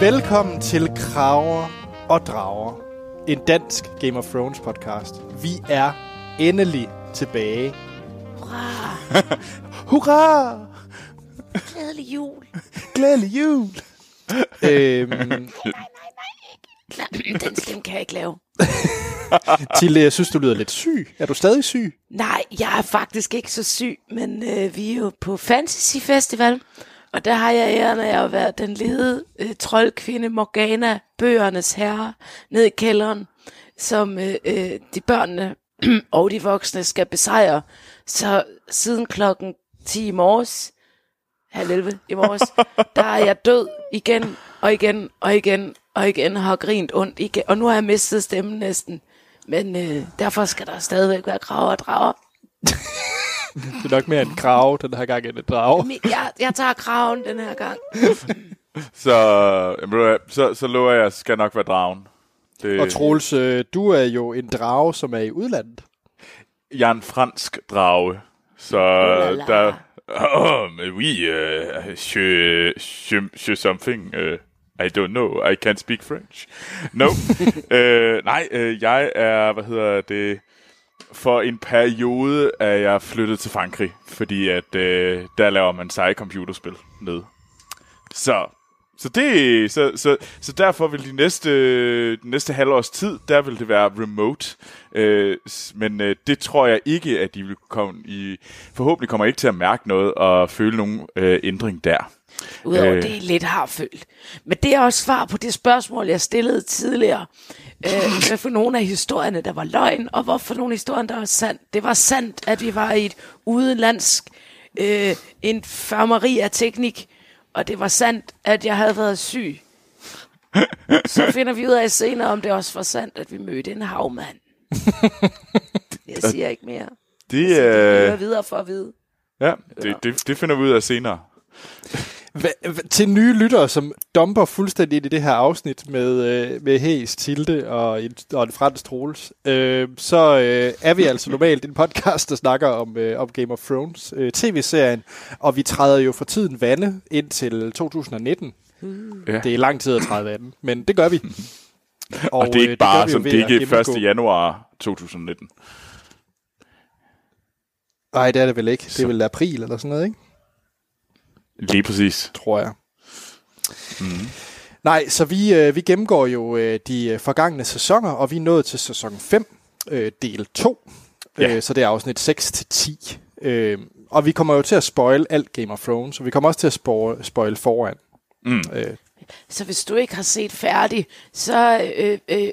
Velkommen til Kraver og Drager, en dansk Game of Thrones podcast. Vi er endelig tilbage. Hurra! Hurra! Glædelig jul. Glædelig jul! øhm, Den stemme kan jeg ikke lave. Tilde, jeg synes, du lyder lidt syg. Er du stadig syg? Nej, jeg er faktisk ikke så syg, men øh, vi er jo på Fantasy Festival, og der har jeg æren af at være den lede øh, troldkvinde Morgana, bøgernes herre, ned i kælderen, som øh, øh, de børnene og de voksne skal besejre. Så siden klokken 10 i morges, halv 11 i morges, der er jeg død igen og igen og igen og igen og har grint ondt igen. Og nu har jeg mistet stemmen næsten. Men øh, derfor skal der stadigvæk være kraver og drager. Det er nok mere en krav den her gang end en drage. Jeg, jeg tager kraven den her gang. Så, jamen, så, så lover jeg, skal nok være dragen. Det, Og Troels, øh, du er jo en drage, som er i udlandet. Jeg er en fransk drage, så la la. der... Oh, mais oui, uh, je, je, je something... Uh, I don't know, I can't speak French. No. uh, nej, uh, jeg er, hvad hedder det... For en periode er jeg flyttet til Frankrig, fordi at uh, der laver man seje computerspil ned. Så, så, det, så, så, så derfor vil de næste, de næste halvårs tid, der vil det være remote. Øh, men øh, det tror jeg ikke, at de vil komme i... Forhåbentlig kommer ikke til at mærke noget og føle nogen øh, ændring der. Udover Øh. øh. det er lidt harfølt. Men det er også svar på det spørgsmål, jeg stillede tidligere. Øh, hvad for nogle af historierne, der var løgn, og hvorfor nogle af historierne, der var sandt. Det var sandt, at vi var i et udenlandsk øh, infirmeri af teknik, og det var sandt, at jeg havde været syg. Så finder vi ud af senere, om det også var sandt, at vi mødte en havmand. Jeg siger ikke mere. Det, Jeg hører øh, videre for at vide. ja, det, det, det finder vi ud af senere. Hva- til nye lyttere, som dumper fuldstændig ind i det her afsnit med, øh, med Hæs, Tilde og en, og en fransk Troels, øh, så øh, er vi altså normalt en podcast, der snakker om, øh, om Game of Thrones, øh, tv-serien, og vi træder jo for tiden vande ind til 2019. Ja. Det er lang tid at træde vande, men det gør vi. Og, og det er øh, ikke bare, som ved det er at ikke 1. gennemgå- januar 2019. Nej, det er det vel ikke. Det er vel april eller sådan noget, ikke? Lige præcis. tror jeg. Mm. Nej, så vi, øh, vi gennemgår jo øh, de øh, forgangne sæsoner, og vi er nået til sæson 5, øh, del 2. Ja. Øh, så det er afsnit 6-10. Øh, og vi kommer jo til at spoil alt Game of Thrones, så vi kommer også til at spoil, spoil foran. Mm. Øh, Så hvis du ikke har set færdig, så øh, øh,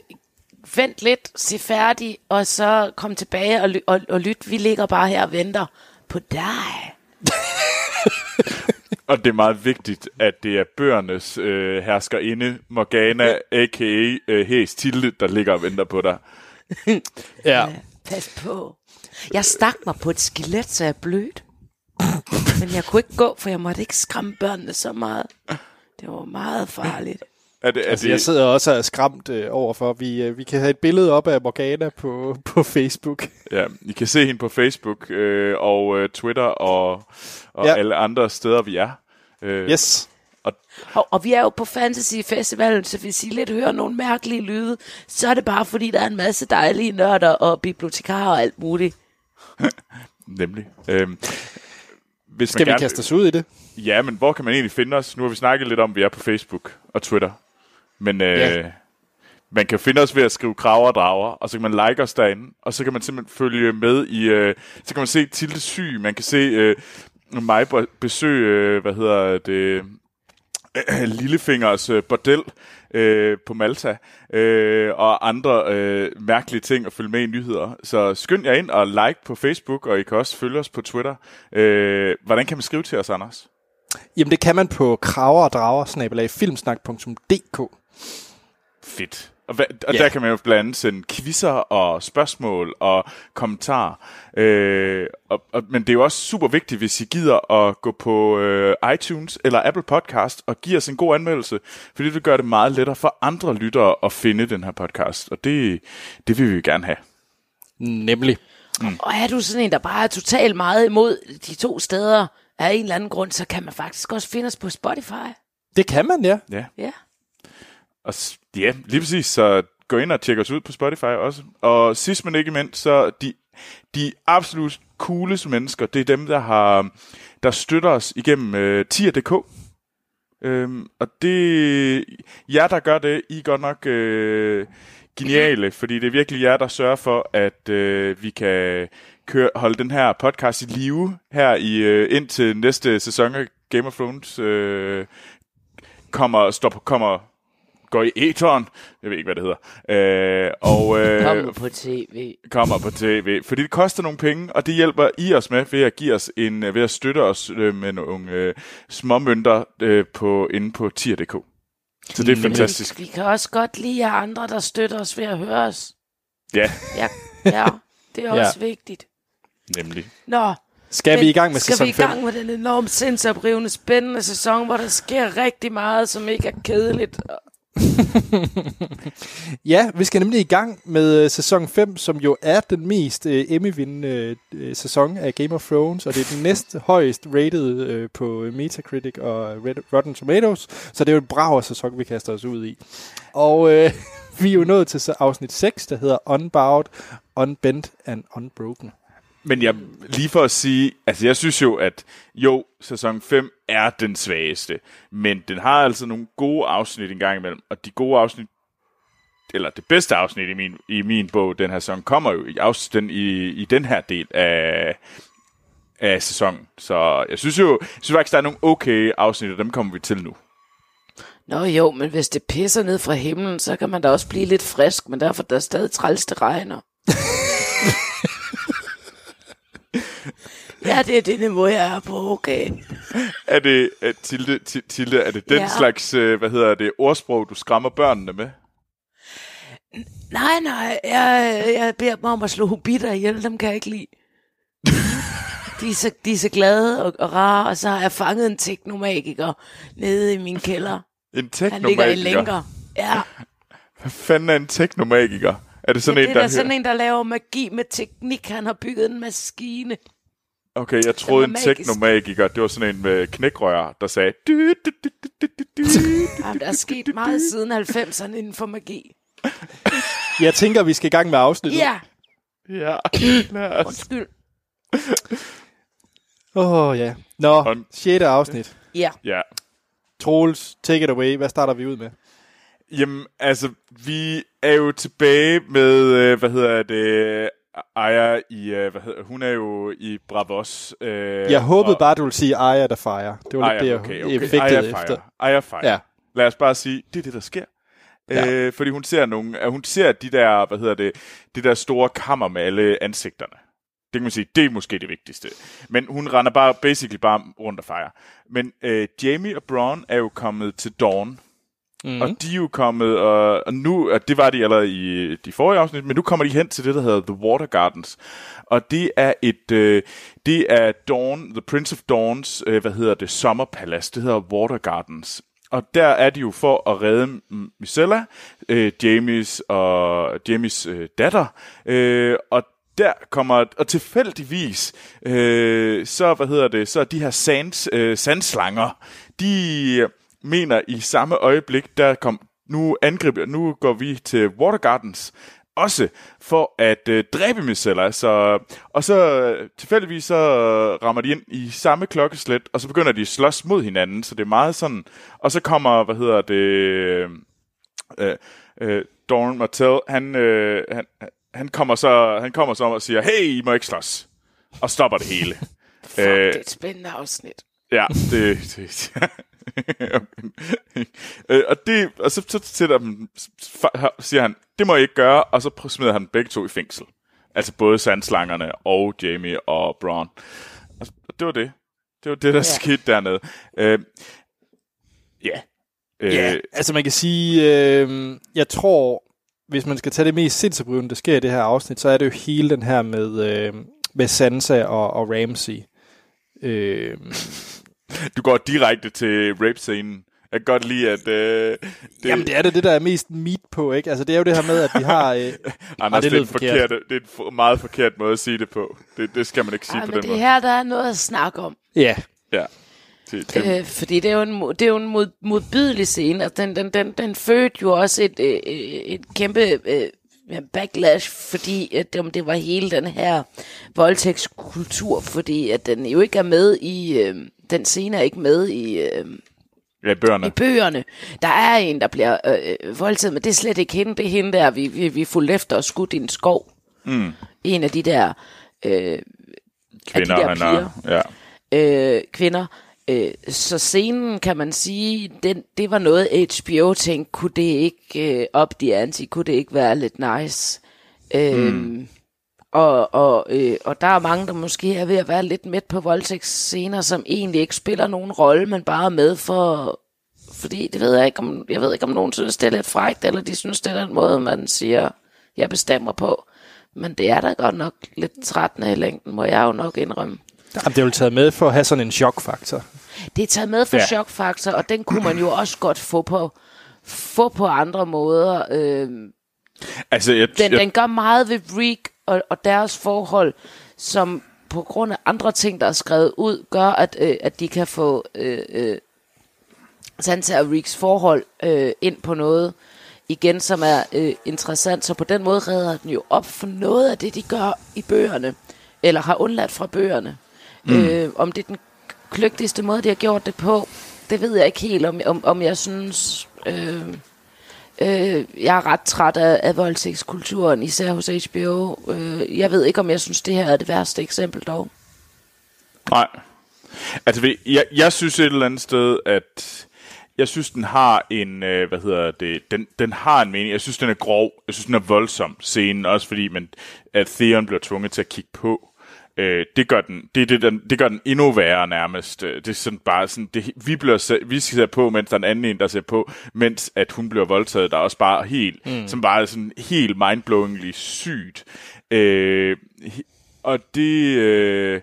vent lidt, se færdig, og så kom tilbage og, og, og lyt. Vi ligger bare her og venter på dig. Og det er meget vigtigt, at det er bøgernes øh, herskerinde, Morgana, a.k.a. Øh, Hæs Tilde, der ligger og venter på dig. ja. Ja, pas på. Jeg stak mig på et skelet, så jeg er blødt. Men jeg kunne ikke gå, for jeg måtte ikke skræmme børnene så meget. Det var meget farligt. Er det, er Altså, det, jeg sidder også og er skræmt øh, overfor. Vi, øh, vi kan have et billede op af Morgana på, på Facebook. Ja, I kan se hende på Facebook øh, og øh, Twitter og, og Ja. alle andre steder, vi er. Øh, Yes. Og, Og, og vi er jo på Fantasy Festivalen, så hvis I lidt hører nogle mærkelige lyde, så er det bare fordi, der er en masse dejlige nørder og bibliotekarer og alt muligt. nemlig. Øh, hvis Skal vi man kaste os ud i det? Ja, men hvor kan man egentlig finde os? Nu har vi snakket lidt om, at vi er på Facebook og Twitter. Men øh, Ja. man kan finde os ved at skrive kraver og drager, og så kan man like os derinde, og så kan man simpelthen følge med i... Øh, så kan man se Tilde syg, man kan se øh, mig be- besøge, øh, hvad hedder det... Lillefingers øh, bordel øh, på Malta øh, og andre øh, mærkelige ting at følge med i nyheder. Så skynd jer ind og like på Facebook, og I kan også følge os på Twitter. Øh, hvordan kan man skrive til os, Anders? Jamen, det kan man på kraver og drager, snabelag, filmsnak.dk. Fedt. Og, hvad, og Ja. der kan man jo blandt andet sende quizzer og spørgsmål og kommentarer. Øh, og, og, men det er jo også super vigtigt, hvis I gider at gå på øh, iTunes eller Apple Podcast og give os en god anmeldelse, fordi det gøre det meget lettere for andre lyttere at finde den her podcast. Og det, det vil vi gerne have. Nemlig. Og er du sådan en, der bare er totalt meget imod de to steder af en eller anden grund, så kan man faktisk også finde os på Spotify. Det kan man, ja. Ja. Ja og ja, lige præcis, så gå ind og tjek os ud på Spotify også. Og sidst men ikke mindst, så de, de absolut cooleste mennesker, det er dem, der har der støtter os igennem øh, tier.dk. Øhm, og det jer, der gør det, I er godt nok øh, geniale, fordi det er virkelig jer, der sørger for, at øh, vi kan køre, holde den her podcast i live her i øh, indtil næste sæson af Game of Thrones øh, kommer, stop, kommer går i eteren. Jeg ved ikke, hvad det hedder. Øh, og øh, Kommer på tv. kommer på tv. Fordi det koster nogle penge, og det hjælper I os med ved at give os en, ved at støtte os øh, med nogle øh, små mønter øh, på, inde på tier.dk. Så det er fantastisk. Vi, vi kan også godt lide jer andre, der støtter os ved at høre os. Ja, Ja, ja det er Ja. også vigtigt. nemlig. Nå, Skal vi i gang med skal sæson vi i 5? gang med den enormt sindsoprivende, spændende sæson, hvor der sker rigtig meget, som ikke er kedeligt. Ja, vi skal nemlig i gang med øh, sæson 5, som jo er den mest øh, Emmy-vindende øh, sæson af Game of Thrones, og det er den næst højst rated øh, på øh, Metacritic og Red- Rotten Tomatoes, så det er jo en brav sæson, vi kaster os ud i. Og øh, vi er jo nået til afsnit 6, der hedder Unbowed, Unbent and Unbroken. Men jeg, lige for at sige, altså jeg synes jo, at jo, sæson 5 er den svageste, men den har altså nogle gode afsnit en gang imellem, og de gode afsnit, eller det bedste afsnit i min, i min bog, den her sæson, kommer jo i, den, i, i den her del af, af sæsonen. Så jeg synes jo, jeg synes faktisk, der er nogle okay afsnit, og dem kommer vi til nu. Nå jo, men hvis det pisser ned fra himlen, så kan man da også blive lidt frisk, men derfor er der stadig træls, det regner. ja, det er det niveau, jeg er på, okay. Er det, er, Tilde, Ti- Tilde, er det den Ja. slags, øh, hvad hedder det, ordsprog, du skræmmer børnene med? Nej, nej, jeg, jeg beder dem om at slå hobitter ihjel, dem kan jeg ikke lide. De er så, de er så glade og, og rare, og så har jeg fanget en teknomagiker nede i min kælder. En Han ligger i teknomagiker? lænker. Ja, Hvad fanden er en teknomagiker? Er det sådan ja en, det der er da sådan en, der laver magi med teknik. Han har bygget en maskine. Okay, jeg troede en magisk. teknomagiker, det var sådan en med knækrør, der sagde... Du, du, du, du, du, du, du. Jamen, der er sket meget siden 90'erne inden for magi. Jeg tænker, vi skal i gang med afsnittet. Ja, Ja, lad os. undskyld. Åh oh, ja. Nå, On- 6. afsnit. Ja, Ja. Troels, take it away. Hvad starter vi ud med? Jamen, altså, vi er jo tilbage med, øh, hvad hedder det, Aya i, øh, hvad hedder, hun er jo i Bravos. Øh, Jeg håbede og- bare, du ville sige Aya, der fire. Det var lidt det, Aya, jeg okay, okay, okay. fægtede Aya efter. Aya Fire. Ja. Lad os bare sige, det er det, der sker. Ja. Øh, fordi hun ser nogle, øh, hun ser de der, hvad hedder det, det der store kammer med alle ansigterne. Det kan man sige, det er måske det vigtigste. Men hun render bare, basically bare rundt og fejrer. Men øh, Jamie og Braun er jo kommet til Dawn. Mm. Og de er jo kommet, og, og nu, og det var de allerede i de forrige afsnit, men nu kommer de hen til det, der hedder The Water Gardens. Og det er et, øh, det er Dawn, The Prince of Dawns, øh, hvad hedder det, sommerpalads. Det hedder Water Gardens. Og der er de jo for at redde Micella, øh, Jamies og Jamies øh, datter. Øh, og der kommer, og tilfældigvis, øh, så, hvad hedder det, så de her sands, øh, sandslanger, de mener i samme øjeblik, der kom, nu angriber, nu går vi til Water Gardens, også for at øh, dræbe Micella. Så, og så øh, tilfældigvis så øh, rammer de ind i samme klokkeslæt, og så begynder de at slås mod hinanden, så det er meget sådan, og så kommer, hvad hedder det, øh, øh, Doran Martell, han, øh, han, han kommer så han kommer så om og siger, hey, I må ikke slås, og stopper det hele. fuck, det er et spændende afsnit. Ja, det... det øh, og, det, og så, så sætter dem, siger han, det må I ikke gøre, og så smider han begge to i fængsel. Altså både sandslangerne og Jamie og Braun. Og det var det. Det var det, der ja. Skete dernede. Øh, ja. Øh, Ja, altså man kan sige, øh, jeg tror, hvis man skal tage det mest sindsoprivende, der sker i det her afsnit, så er det jo hele den her med, øh, med Sansa og, og Ramsey. Øh, Du går direkte til rape-scenen. Jeg kan godt lide, at... Øh, det, jamen det er det, det der er mest meat på, ikke? Altså det er jo det her med, at vi har... Øh, Anders, det det, er en forkert. forkert. det er en for, meget forkert måde at sige det på. Det, det skal man ikke sige Ej, på men den det måde. her, der er noget at snakke om. ja, Ja. Til, til, Øh, fordi det er jo en, det er jo en mod, modbydelig scene. Altså, den, den, den, den fødte jo også et, øh, øh, et kæmpe øh, backlash, fordi at det, det var hele den her voldtægtskultur, fordi at den jo ikke er med i... Øh, den scene er ikke med i... Øh, ja, bøgerne. i bøgerne. Der er en, der bliver øh, øh, voldtaget, men det er slet ikke hende. Det er hende der, vi, vi, vi fulgte efter og skudt i en skov. Mm. En af de der, øh, Kvinder, der han piger. er, ja. øh, kvinder. Øh, så scenen, kan man sige, den, det var noget HBO tænkte, kunne det ikke øh, op de anti, kunne det ikke være lidt nice? Øh, mm. Og, og, øh, og der er mange, der måske er ved at være lidt midt på voldtægtsscener, som egentlig ikke spiller nogen rolle, men bare er med for... Fordi det ved jeg ikke, om, jeg ved ikke, om nogen synes, det er lidt frækt, eller de synes, det er den måde, man siger, jeg bestemmer på. Men det er da godt nok lidt trættende i længden, må jeg jo nok indrømme. Jamen, det er jo taget med for at have sådan en chokfaktor. Det er taget med for ja. chokfaktor, og den kunne man jo også godt få på, få på andre måder. Øh, Altså, jeg, den, jeg, den gør meget ved Reek og, og deres forhold, som på grund af andre ting, der er skrevet ud, gør, at, øh, at de kan få øh, øh, Sansa og Reeks forhold øh, ind på noget igen, som er øh, interessant. Så på den måde redder den jo op for noget af det, de gør i bøgerne, eller har undladt fra bøgerne. Mm. Øh, om det er den kløgtigste måde, de har gjort det på, det ved jeg ikke helt, om, om, om jeg synes... Øh, Øh, jeg er ret træt af, af voldtægtskulturen, især hos HBO. Øh, jeg ved ikke, om jeg synes, det her er det værste eksempel dog. Nej. Altså, jeg, jeg synes et eller andet sted, at jeg synes, den har en, øh, hvad hedder det, den, den har en mening. Jeg synes, den er grov. Jeg synes, den er voldsom, scenen, også fordi man, at Theon bliver tvunget til at kigge på. Øh, det gør den, det, det, den, det gør den endnu værre nærmest. Øh, Det er sådan bare sådan, det, vi, bliver, vi ser på, mens der er en anden en, der ser på, mens at hun bliver voldtaget, der er også bare helt, mm. som bare er sådan helt mindblowingly sygt. Øh, og det, øh,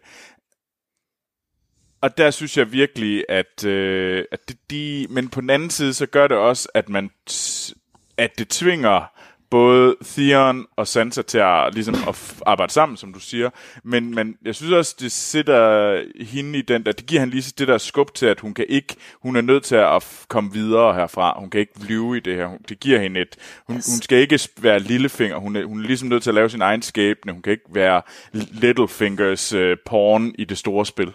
og der synes jeg virkelig, at, øh, at det, de, men på den anden side, så gør det også, at man, t- at det tvinger både Theon og Sansa til at, ligesom, at f- arbejde sammen, som du siger. Men, men jeg synes også, det sætter hende i den der, det giver han lige det der skub til, at hun kan ikke, hun er nødt til at f- komme videre herfra. Hun kan ikke blive i det her. Hun- Det giver hende et, hun, Yes. hun skal ikke være lillefinger. Hun er, hun er ligesom nødt til at lave sin egen skæbne. Hun kan ikke være Littlefingers øh, porn i det store spil.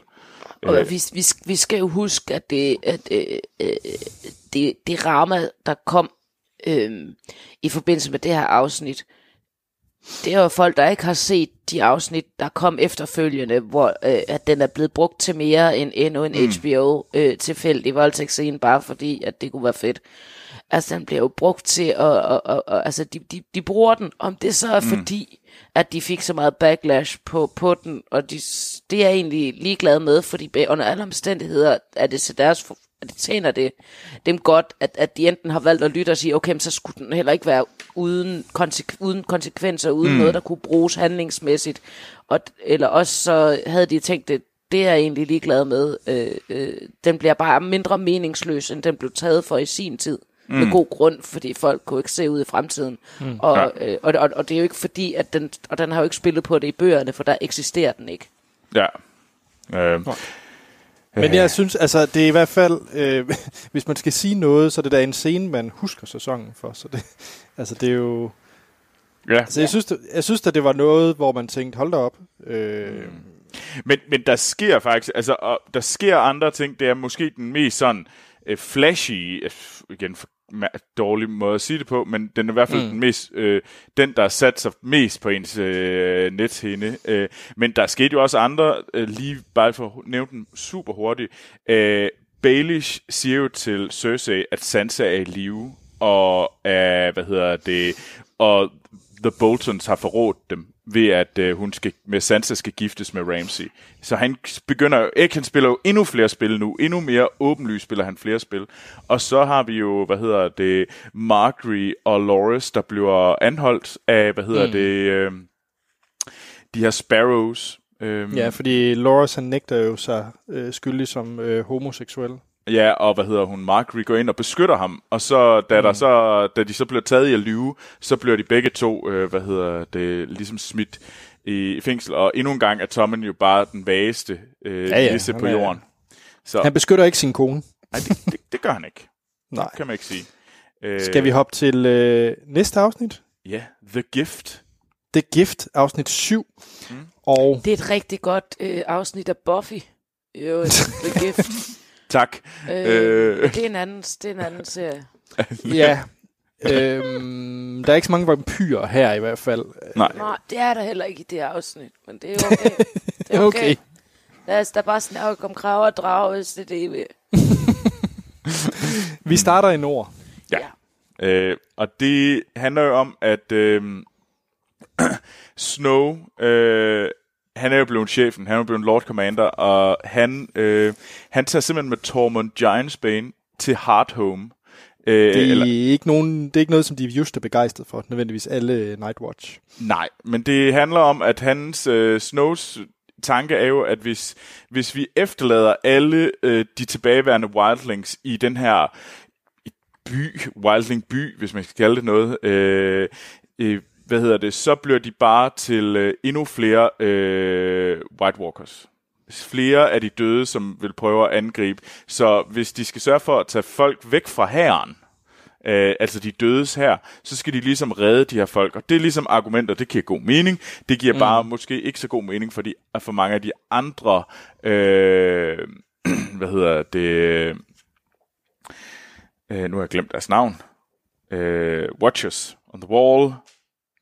Og vi, vi, vi skal jo huske, at det, at, øh, øh, det, det rammer, der kom øh, i forbindelse med det her afsnit, det er jo folk, der ikke har set de afsnit, der kom efterfølgende, hvor øh, at den er blevet brugt til mere end endnu en mm. HBO øh, tilfældig voldtægtsscene, bare fordi, at det kunne være fedt. Altså, den bliver jo brugt til at, at, at, at altså, de, de, de bruger den, om det så er mm. fordi, at de fik så meget backlash på, på den, og de, det er jeg egentlig ligeglad med, fordi under alle omstændigheder er det til deres, det tjener det dem godt, at, at de enten har valgt at lytte og sige, okay, men så skulle den heller ikke være uden, konse- uden konsekvenser, uden mm. noget, der kunne bruges handlingsmæssigt, og, eller også så havde de tænkt, det, det er jeg egentlig ligeglad med. Øh, øh, den bliver bare mindre meningsløs, end den blev taget for i sin tid. Mm. Med god grund, fordi folk kunne ikke se ud i fremtiden. Mm. Og, øh, og, og, og det er jo ikke fordi, at den, og den har jo ikke spillet på det i bøgerne, for der eksisterer den ikke. Ja. Øh, Men jeg synes, altså, det er i hvert fald, øh, hvis man skal sige noget, så er det der en scene, man husker sæsonen for. Så det, altså, det er jo... ja. Altså, jeg synes, det, jeg synes at det var noget, hvor man tænkte, hold da op. Øh, Men, men der sker faktisk, altså, og der sker andre ting. Det er måske den mest sådan øh, flashy, øh, igen, for, dårlig måde at sige det på, men den er i hvert fald mm. den mest, øh, den der sat sig mest på ens øh, nethinde. Øh, men der skete jo også andre, øh, lige bare for at nævne den super hurtigt. Øh, Baelish siger jo til Cersei, at Sansa er i live, og øh, hvad hedder det, og The Boltons har forrådt dem ved at øh, hun skal med Sansa skal giftes med Ramsay. Så han begynder jo ikke, han spiller jo endnu flere spil nu, endnu mere åbenlyst spiller han flere spil. Og så har vi jo, hvad hedder det, Marjorie og Loris, der bliver anholdt af, hvad hedder mm. det, øh, de her Sparrows. Øh, ja, fordi Loras han nægter jo sig øh, skyldig som øh, homoseksuel. Ja, og hvad hedder hun, Marjorie går ind og beskytter ham, og så da, mm. der så, da de så bliver taget i at lyve, så bliver de begge to, øh, hvad hedder det, ligesom smidt i fængsel, og endnu en gang er Tommen jo bare den vageste øh, Ja, ja, han på jorden. Så Han beskytter ikke sin kone. nej, det, det, det gør han ikke, Nej. kan man ikke sige. Øh, Skal vi hoppe til øh, næste afsnit? Ja, The Gift. Det er Gift, afsnit 7. Mm. Og Det er et rigtig godt øh, afsnit af Buffy. Jo, The Gift. Tak. Øh, Øh. Det, er en anden, det er en anden serie. ja, øhm, der er ikke så mange vampyrer her i hvert fald. Nej. Nej, det er der heller ikke i det afsnit, men det er okay. Det er okay. Okay. Lad os da bare snakke om krav og drag, hvis det er det, I vil. Vi starter i nord. Ja. Øh, og det handler jo om, at øh, Snow, øh, han er jo blevet chefen, han er jo blevet Lord Commander, og han, øh, han tager simpelthen med Tormund Giantsbane til Hardhome. Øh, Det er, eller, ikke nogen, det er ikke noget, som de just er begejstret for, nødvendigvis alle Nightwatch. nej, men det handler om, at hans øh, Snows tanke er jo, at hvis, hvis vi efterlader alle øh, de tilbageværende wildlings i den her by, wildling by, hvis man skal kalde det noget, øh, øh, hvad hedder det, så bliver de bare til øh, endnu flere øh, White Walkers. Flere af de døde, som vil prøve at angribe. Så hvis de skal sørge for at tage folk væk fra hæren, øh, altså de dødes her, så skal de ligesom redde de her folk. Og det er ligesom argumenter, det giver god mening. Det giver mm. bare måske ikke så god mening for, de, for mange af de andre, øh, hvad hedder det, øh, nu har jeg glemt deres navn, øh, Watchers on the Wall,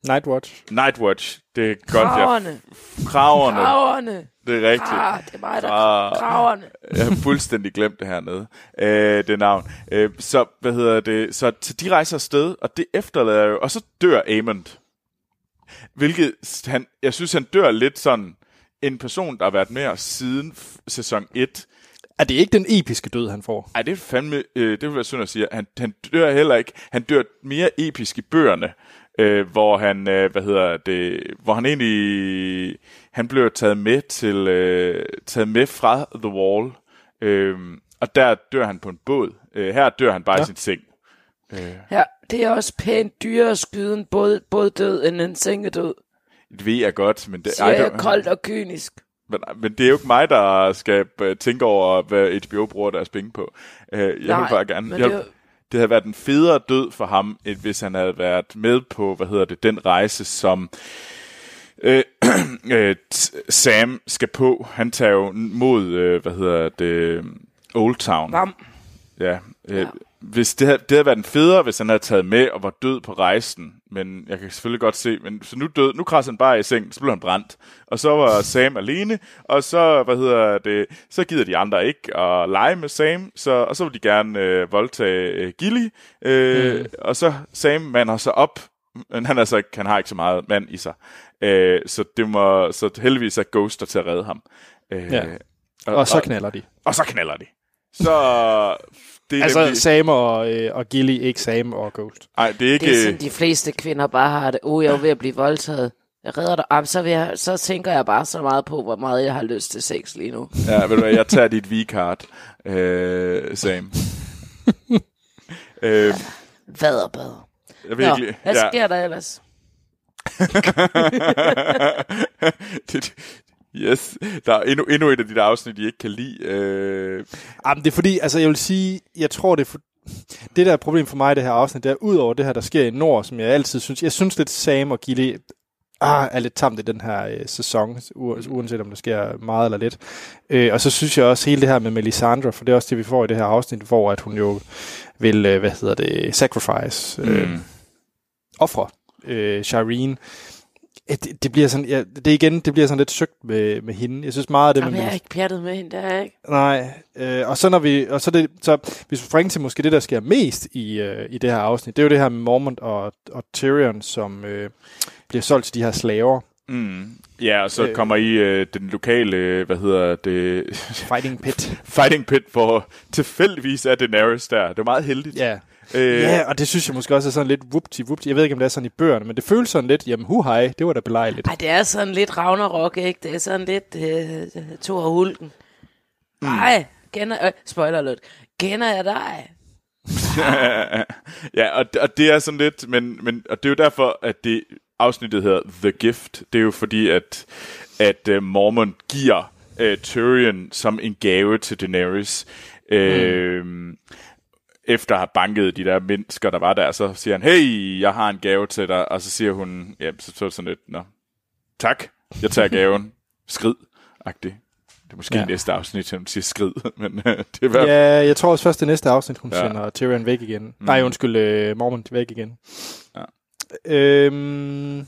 Nightwatch. Nightwatch, det er godt, jeg... Kraverne. Kraverne, Kraverne. det er rigtigt. Ah, det er mig, der Ah. kraverne. Jeg har fuldstændig glemt det hernede, øh, det navn. Øh, så, hvad hedder det, så, så de rejser afsted, og det efterlader jo, og så dør Amond. Hvilket, han, jeg synes, han dør lidt sådan, en person, der har været med os siden f- sæson 1. Er det ikke den episke død, han får? Ej, det er fandme, øh, det vil være synd at sige. Han, han dør heller ikke. Han dør mere episk i bøgerne, øh, hvor han, øh, hvad hedder det, hvor han egentlig, han blev taget med til, øh, taget med fra The Wall, øh, og der dør han på en båd. Øh, her dør han bare ja. i sin seng. Ja, det er også pænt dyrere at skyde en båd, båddød end en sengedød. Det ved jeg godt, men det, Siger jeg koldt og kynisk. Men, men det er jo ikke mig, der skal øh, tænke over, hvad HBO bruger deres penge på. Øh, jeg Nej, vil bare gerne... men Jeg, det er det havde været en federe død for ham, end hvis han havde været med på, hvad hedder det, den rejse, som øh, øh, Sam skal på. Han tager jo mod, øh, hvad hedder det, Old Town. Vam. Ja, øh, Ja. Hvis det, havde, det havde været en federe, hvis han havde taget med og var død på rejsen. Men jeg kan selvfølgelig godt se, men så nu død, nu krasser han bare i seng, så blev han brændt. Og så var Sam alene, og så, hvad hedder det, så gider de andre ikke at lege med Sam, så, og så vil de gerne øh, voldtage øh, Gilly. Øh, mm. Og så Sam mander sig op, men han, er så ikke, han har ikke så meget mand i sig. Øh, så, det må, så heldigvis er Ghost der til at redde ham. Øh, Ja. Og så knaller de. og så knaller de. Så det er Altså nemlig, Sam og, øh, og Gilly, ikke Sam og Ghost. ej, det er ikke... Det er sådan, de fleste kvinder bare har det. Oh, jeg er ved at blive voldtaget. Jeg redder dig. Jamen, så, vil jeg, så tænker jeg bare så meget på, hvor meget jeg har lyst til sex lige nu. Ja, ved du hvad, jeg tager dit V-card, øh, Sam. øh, Hvad og bad. jeg Nå, virkelig, hvad sker der ellers? det, yes, der er endnu, endnu et af de der afsnit, I ikke kan lide. Øh, Jamen, det er fordi, altså jeg vil sige, jeg tror det er for, det der er problem for mig i det her afsnit, det er ud over det her, der sker i Nord, som jeg altid synes, jeg synes lidt Sam og Gilly ah, er lidt tamt i den her øh, sæson, uanset om der sker meget eller lidt. Øh, og så synes jeg også hele det her med Melisandre, for det er også det, vi får i det her afsnit, hvor at hun jo vil, øh, hvad hedder det, sacrifice, øh, mm. ofre øh, Shireen. Det, det, bliver sådan, ja, det igen, det bliver sådan lidt søgt med, med hende. Jeg synes meget af det Jamen, med jeg er ikke pjattet med hende, der er jeg ikke. Nej, øh, og så når vi, og så, det, så hvis vi springer til måske det, der sker mest i, øh, i det her afsnit, det er jo det her med Mormont og, og Tyrion, som øh, bliver solgt til de her slaver. Mm. Ja, og så Øh. kommer I øh, den lokale, øh, hvad hedder det, Fighting Pit. fighting pit, hvor tilfældigvis er Daenerys der. Det er meget heldigt. Ja. Øh, ja, og det synes jeg måske også er sådan lidt whoopty whoopty. Jeg ved ikke, om det er sådan i bøgerne, men det føles sådan lidt, jamen hu hej, det var da belejligt. Ej, det er sådan lidt Ragnarok, ikke? Det er sådan lidt øh, Thor og Hulken. Nej, kender, øh, spoiler alert. Kender jeg dig? ja, og, og det er sådan lidt, men, men og det er jo derfor, at det afsnittet hedder The Gift. Det er jo fordi, at, at uh, Mormon giver øh, Tyrion som en gave til Daenerys. Øh, efter at have banket de der mennesker, der var der, så siger han, hey, jeg har en gave til dig, og så siger hun, ja, så, så sådan lidt, nå, tak, jeg tager gaven, skrid, agtigt. Det er måske Ja. næste afsnit, hun siger skrid, men øh, det er Ja, jeg tror også først det næste afsnit, hun ja. Sender Tyrion væk igen. Mm. Nej, undskyld, øh, Mormont væk igen. Ja. Øhm,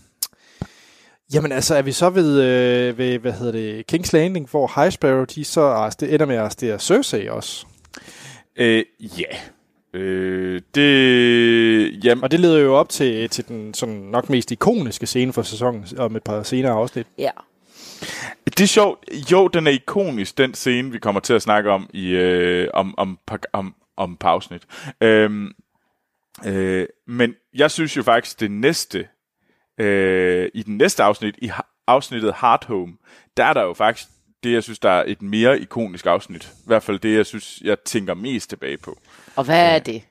jamen altså, er vi så ved, øh, ved hvad hedder det, King's Landing, hvor High Sparrow, de så arrester, ender med at arrestere Cersei også. Øh, ja. Øh, det... Jamen, Og det leder jo op til, til den sådan nok mest ikoniske scene for sæsonen, om et par senere afsnit. Ja. det er sjovt. Jo, den er ikonisk, den scene, vi kommer til at snakke om i øh, om, om, om, om par afsnit. Øhm, øh, men jeg synes jo faktisk, det næste... Øh, I den næste afsnit, i afsnittet Hard Home, der er der jo faktisk det, jeg synes, der er et mere ikonisk afsnit. I hvert fald det, jeg synes, jeg tænker mest tilbage på. Og hvad er det?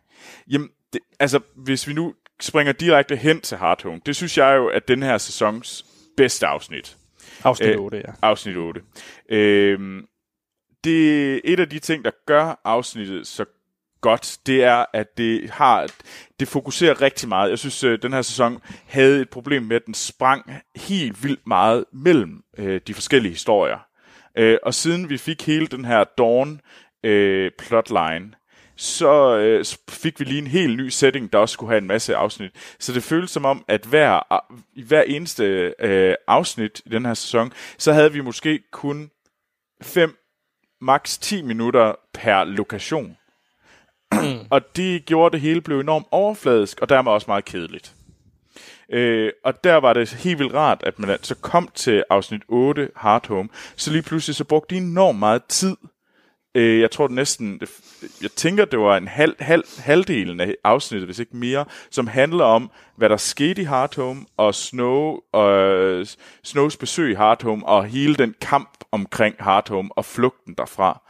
Jamen, det, altså, hvis vi nu springer direkte hen til Hard Home, det synes jeg jo, at den her sæsons bedste afsnit. Afsnit Øh, 8, ja. Afsnit 8. Øhm, det er et af de ting, der gør afsnittet så godt, det er, at det har det fokuserer rigtig meget. Jeg synes, at den her sæson havde et problem med, at den sprang helt vildt meget mellem øh, de forskellige historier. Øh, og siden vi fik hele den her Dawn øh, plotline, så øh, fik vi lige en helt ny setting, der også skulle have en masse afsnit. Så det føltes som om, at hver, i hver eneste øh, afsnit i den her sæson, så havde vi måske kun 5, maks 10 minutter per lokation. og det gjorde det hele blev enormt overfladisk, og dermed også meget kedeligt. Øh, og der var det helt vildt rart, at man så kom til afsnit 8, Hard Home, så lige pludselig så brugte de enormt meget tid. Øh, jeg tror det næsten, det, jeg tænker det var en halv, halv, halvdelen af afsnittet, hvis ikke mere, som handler om, hvad der skete i Hard Home, og Snow, og Snows besøg i Hard Home, og hele den kamp omkring Hard Home, og flugten derfra.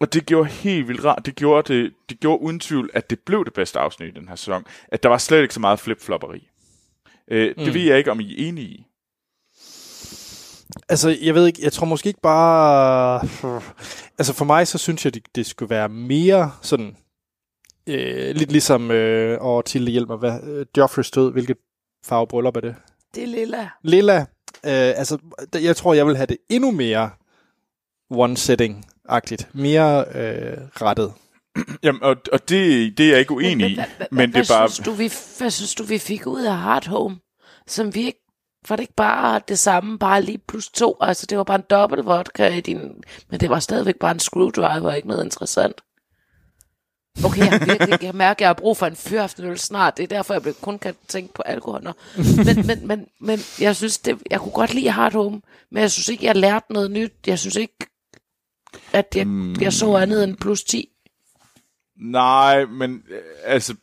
Og det gjorde helt vildt rart. Det gjorde, det, det gjorde uden tvivl, at det blev det bedste afsnit i den her sæson. At der var slet ikke så meget flip-flopperi. Øh, det ved jeg ikke, om I er enige i. Altså, jeg ved ikke, jeg tror måske ikke bare... Altså, for mig, så synes jeg, det, det skulle være mere sådan... Øh, lidt ligesom... Øh, og til hjælp mig, hvad, øh, Joffreys død, hvilket farve bryllup er det? Det er lilla. Lilla. Øh, altså, jeg tror, jeg vil have det endnu mere one-setting-agtigt. Mere øh, rettet. Jamen, og, og det, det er jeg ikke uenig i. hvad, hvad, Men det hvad, er bare... Synes du, vi, hvad synes du, vi fik ud af Hard Home? Som vi ikke, var det ikke bare det samme, bare lige plus to? Altså, det var bare en dobbelt vodka i din... Men det var stadigvæk bare en screwdriver, ikke noget interessant. Okay, jeg, virkelig, jeg mærker, at jeg har brug for en fyraftenøl snart. Det er derfor, jeg kun kan tænke på alkohol. Nå. Men, men, men, men jeg synes, det, jeg kunne godt lide Hard Home, men jeg synes ikke, jeg lærte noget nyt. Jeg synes ikke, at jeg, jeg så andet end plus 10. Nej, men øh, altså...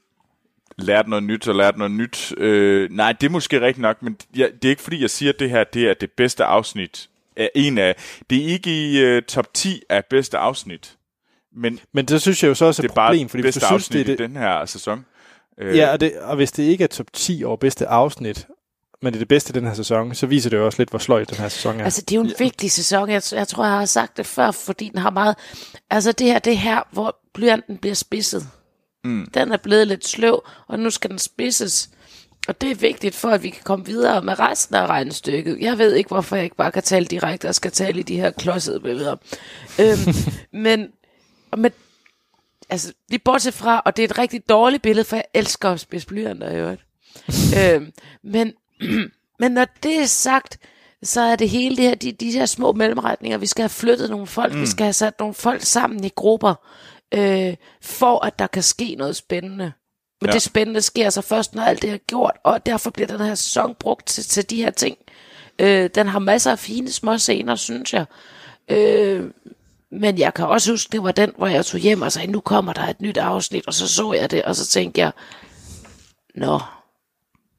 Lært noget nyt og lært noget nyt. Øh, nej, det er måske rigtigt nok, men jeg, det er ikke fordi, jeg siger, at det her det er det bedste afsnit. Er en af, det er ikke i uh, top 10 af bedste afsnit. Men Men det synes jeg jo så også er det et er bare problem, det fordi hvis bedste du synes, det afsnit er det, i den her sæson. Øh, Ja, og, det, og hvis det ikke er top 10 over bedste afsnit, men det er det bedste i den her sæson, så viser det jo også lidt, hvor sløjt den her sæson er. Altså, det er jo en vigtig sæson. Jeg, jeg tror, jeg har sagt det før, fordi den har meget... Altså, det her, det er her, hvor blyanten bliver spidset. Mm. Den er blevet lidt sløv, og nu skal den spidses. Og det er vigtigt for, at vi kan komme videre med resten af regnestykket. Jeg ved ikke, hvorfor jeg ikke bare kan tale direkte og skal tale i de her klodsede billeder. øhm, men, men altså, lige bortset fra, og det er et rigtig dårligt billede, for jeg elsker at spidse blyanter i øvrigt. øhm, men, men når det er sagt, så er det hele det her, de, de her små mellemretninger, vi skal have flyttet nogle folk, mm. vi skal have sat nogle folk sammen i grupper, øh, for at der kan ske noget spændende. Men ja. Det spændende sker så først, når alt det er gjort, og derfor bliver den her sæson brugt til, til de her ting. Øh, den har masser af fine små scener, synes jeg. Øh, men jeg kan også huske, det var den, hvor jeg tog hjem og sagde, nu kommer der et nyt afsnit, og så så jeg det, og så tænkte jeg, nå,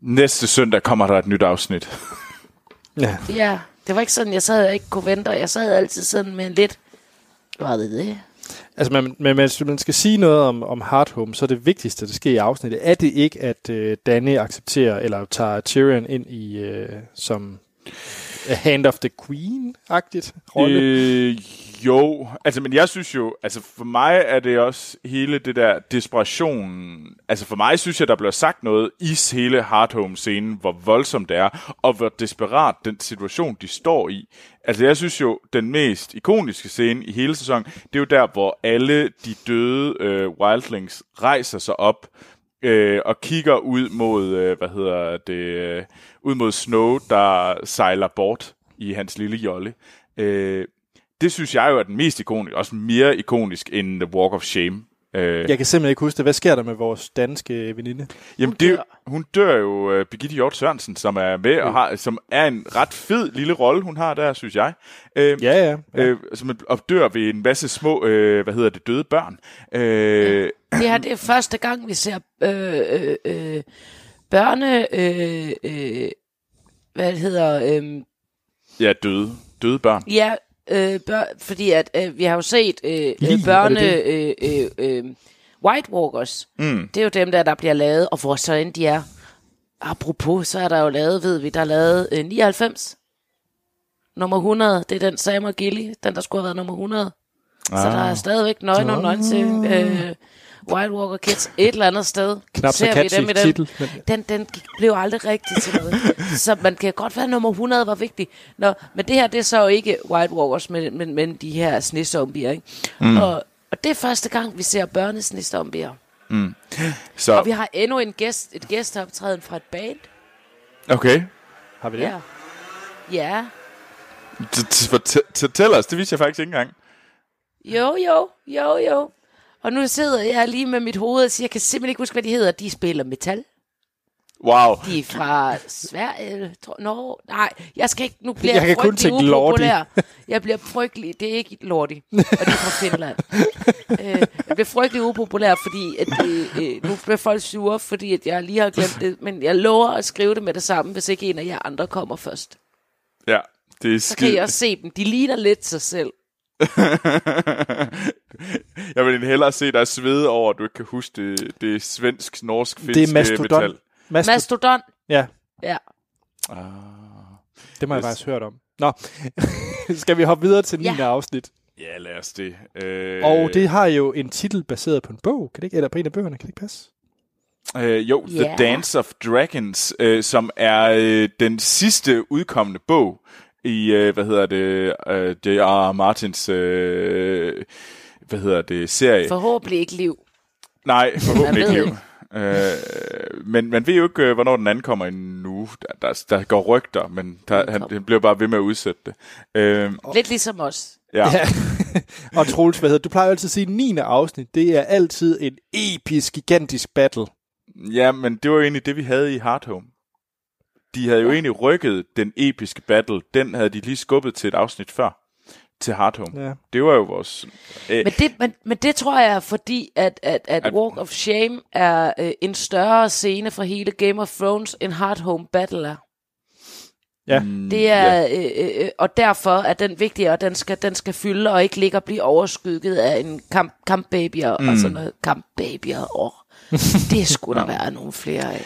Næste søndag kommer der et nyt afsnit. ja. ja, det var ikke sådan, jeg sad og ikke kunne vente, og jeg sad altid sådan med en lidt, hvad er det det? Altså, men, men hvis man skal sige noget om, om Hard Home, så er det vigtigste, der sker i afsnittet, er det ikke, at øh, Danny accepterer, eller tager Tyrion ind i, øh, som Hand of the Queen-agtigt rolle. Øh, jo, altså, men jeg synes jo, altså for mig er det også hele det der desperation. Altså for mig synes jeg, der bliver sagt noget i hele Hardhome-scenen, hvor voldsomt det er, og hvor desperat den situation, de står i. Altså jeg synes jo, den mest ikoniske scene i hele sæsonen, det er jo der, hvor alle de døde øh, wildlings rejser sig op, øh, og kigger ud mod, øh, hvad hedder det, øh, ud mod Snow, der sejler bort i hans lille jolle. Øh, det synes jeg jo er den mest ikoniske, også mere ikonisk end The Walk of Shame. Øh, Jeg kan simpelthen ikke huske det. Hvad sker der med vores danske veninde? Jamen, Hun det, dør. hun dør jo, uh, Birgitte Hjort Sørensen, som er med, og har, som er en ret fed lille rolle, hun har der, synes jeg. Øh, Ja, ja. ja. Øh, som og dør ved en masse små, øh, hvad hedder det, døde børn. Øh, Det her det er første gang, vi ser øh, øh, øh, børne... Øh, øh, hvad det hedder... Øh, ja, døde. Døde børn. ja, øh, bør, fordi at øh, vi har jo set øh, øh, børne... det Øh, øh, øh, White Walkers. Mm. Det er jo dem der, der bliver lavet, og hvor så end de er. Apropos, så er der jo lavet, ved vi, der er lavet øh, 99. Nummer 100, det er den Sam Gilly, den der skulle have været nummer 100. Ah. Så der er stadigvæk nøgen og nøgen til øh, White Walker Kids et eller andet sted. Knap så Ser vi catchy dem i den. titel, men- Den, den blev aldrig rigtig til noget. så man kan godt være, at nummer 100 var vigtig. Nå, men det her, det er så jo ikke White Walkers, men, men, men de her snesombier, ikke? Mm. Og, og det er første gang, vi ser børnesnesombier. Så, Og vi har endnu en gæst, et gæsteoptræden fra et band. okay. Har vi det? Ja. Ja. Fortæl os, det vidste jeg faktisk ikke engang. Jo, jo, jo, jo. Og nu sidder jeg lige med mit hoved og siger, jeg kan simpelthen ikke huske, hvad de hedder. De spiller metal. Wow. De er fra Sverige, tror Norge. Nej, jeg skal ikke, nu bliver Jeg jeg, kan kun tænke upopulær. Jeg bliver frygtelig, det er ikke Lordi, og de er fra Finland. øh, jeg bliver frygtelig upopulær, fordi at, øh, øh, nu bliver folk sure, fordi at jeg lige har glemt det, men jeg lover at skrive det med det samme, hvis ikke en af jer andre kommer først. Ja, det er Så kan skide. også se dem. De ligner lidt sig selv. jeg vil hellere se dig svede over, at du ikke kan huske det, det svensk, norsk, finsk Det er Mastodon. metal. Mastodon. Mastodon. Ja, Ja. det må jeg faktisk hørt om. Nå, skal vi hoppe videre til Ja. 9. afsnit? Ja, lad os det. Øh, Og det har jo en titel baseret på en bog, kan det ikke? Eller på en af bøgerne, kan det ikke passe? Øh, jo, The Ja. Dance of Dragons, øh, som er øh, den sidste udkommende bog i, øh, hvad hedder det, øh, J.R. Martins, øh, hvad hedder det, serie. Forhåbentlig ikke liv. Nej, forhåbentlig ikke liv. Øh, men man ved jo ikke, øh, hvornår den anden kommer endnu. Der, der, der går rygter, men der, han, han bliver bare ved med at udsætte det. Øh, Lidt ligesom os. ja. Ja. og Troels, hvad hedder Du plejer jo altid at sige, at 9. afsnit, det er altid en episk, gigantisk battle. ja, men det var jo egentlig det, vi havde i Hard Home. De havde jo ja. egentlig rykket den episke battle. Den havde de lige skubbet til et afsnit før. Til Hard Home. Ja. Det var jo vores... Øh, Men det, men, men det tror jeg er fordi, at, at, at At- Walk of Shame er øh, en større scene for hele Game of Thrones, end Hard Home Battle er. Ja. Det er, øh, øh, øh, og derfor er den vigtig, og den skal, den skal fylde, og ikke ligge og blive overskygget af en kamp, kampbabyer mm. og sådan noget. Kampbabyer, åh. Det skulle der være nogle flere af.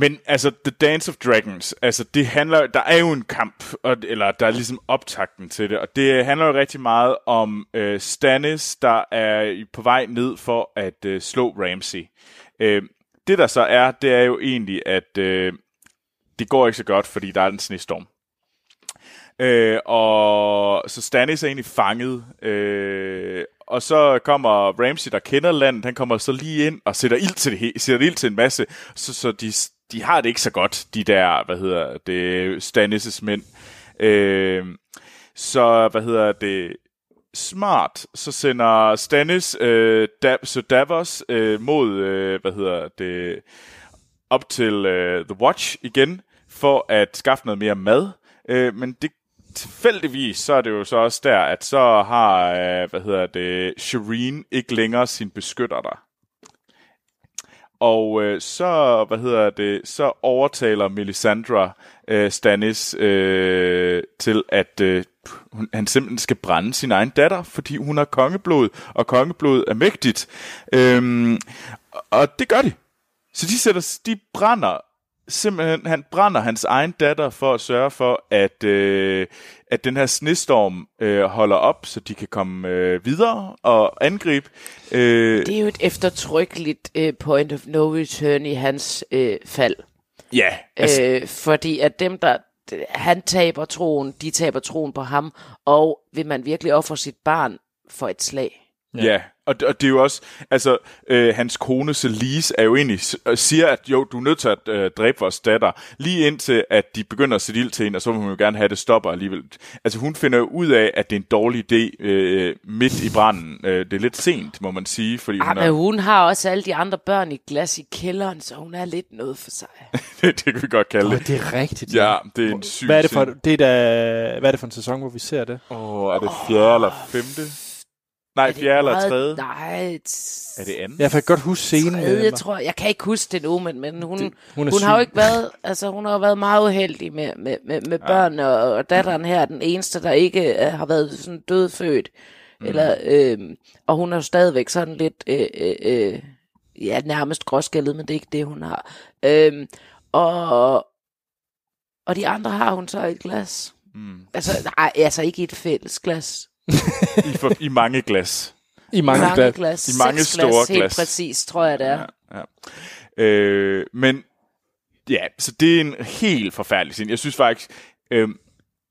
Men altså, The Dance of Dragons, altså det handler, der er jo en kamp, og, eller der er ligesom optakten til det, og det handler jo rigtig meget om øh, Stannis, der er på vej ned for at øh, slå Ramsay. Øh, det der så er, det er jo egentlig, at øh, det går ikke så godt, fordi der er en snestorm. Øh, og så Stannis er egentlig fanget, øh, og så kommer Ramsay, der kender landet, han kommer så lige ind og sætter ild til det he- sætter ild til en masse, så, så de, de har det ikke så godt, de der, hvad hedder det, Stannis' mænd. Øh, så, hvad hedder det, smart, så sender Stannis øh, da- så Davos øh, mod, øh, hvad hedder det, op til øh, The Watch igen, for at skaffe noget mere mad. Øh, men det tilfældigvis, så er det jo så også der, at så har, øh, hvad hedder det, Shireen ikke længere sin beskytter der. Og øh, så, hvad hedder det, så overtaler Melisandre øh, Stannis øh, til, at øh, hun, han simpelthen skal brænde sin egen datter, fordi hun har kongeblod, og kongeblod er mægtigt. Øhm, og det gør de. Så de, sætter, de brænder simpelthen, han brænder hans egen datter for at sørge for, at, øh, at den her snestorm øh, holder op, så de kan komme øh, videre og angribe. Øh, Det er jo et eftertrykkeligt øh, point of no return i hans øh, fald. ja, altså, Øh, fordi at dem, der han taber troen, de taber troen på ham, og vil man virkelig ofre sit barn for et slag? Ja, ja. Og, og det er jo også, altså, øh, hans kone Celise er jo egentlig, og siger, at jo, du er nødt til at øh, dræbe vores datter, lige indtil, at de begynder at sætte ild til hende, og så vil hun jo gerne have, at det stopper alligevel. Altså, hun finder jo ud af, at det er en dårlig idé øh, midt i branden. Øh, det er lidt sent, må man sige, fordi Ah, hun men er, hun har også alle de andre børn i glas i kælderen, så hun er lidt noget for sig. det kan vi godt kalde Oh, det. det er rigtigt. Ja, det er en syg Hvad er det for, det er da, hvad er det for en sæson, hvor vi ser det? Åh, oh, er det fjerde eller femte? Nej, Er det fjerde eller tredje. Nej, Er det anden? Jeg kan godt huske scenen. med tredje, mig. tror jeg. Jeg kan ikke huske det nu, men, men hun, Det- hun hun, har jo ikke været, altså hun har jo været meget uheldig med, med, med, med børn, og, og datteren her er den eneste, der ikke uh, har været sådan dødfødt. Mm. Eller, øh, og hun er jo stadigvæk sådan lidt, øh, øh, øh, ja, nærmest gråskældet, men det er ikke det, hun har. Øh, og, og de andre har hun så i et glas. Mm. Altså, nej, altså ikke i et fælles glas. I, for, I mange glas. I mange, mange glas. glas. I mange Seks store glas. Helt glas. præcis, tror jeg, det er. Ja, ja. Øh, men ja, så det er en helt forfærdelig scene. Jeg synes faktisk, øh,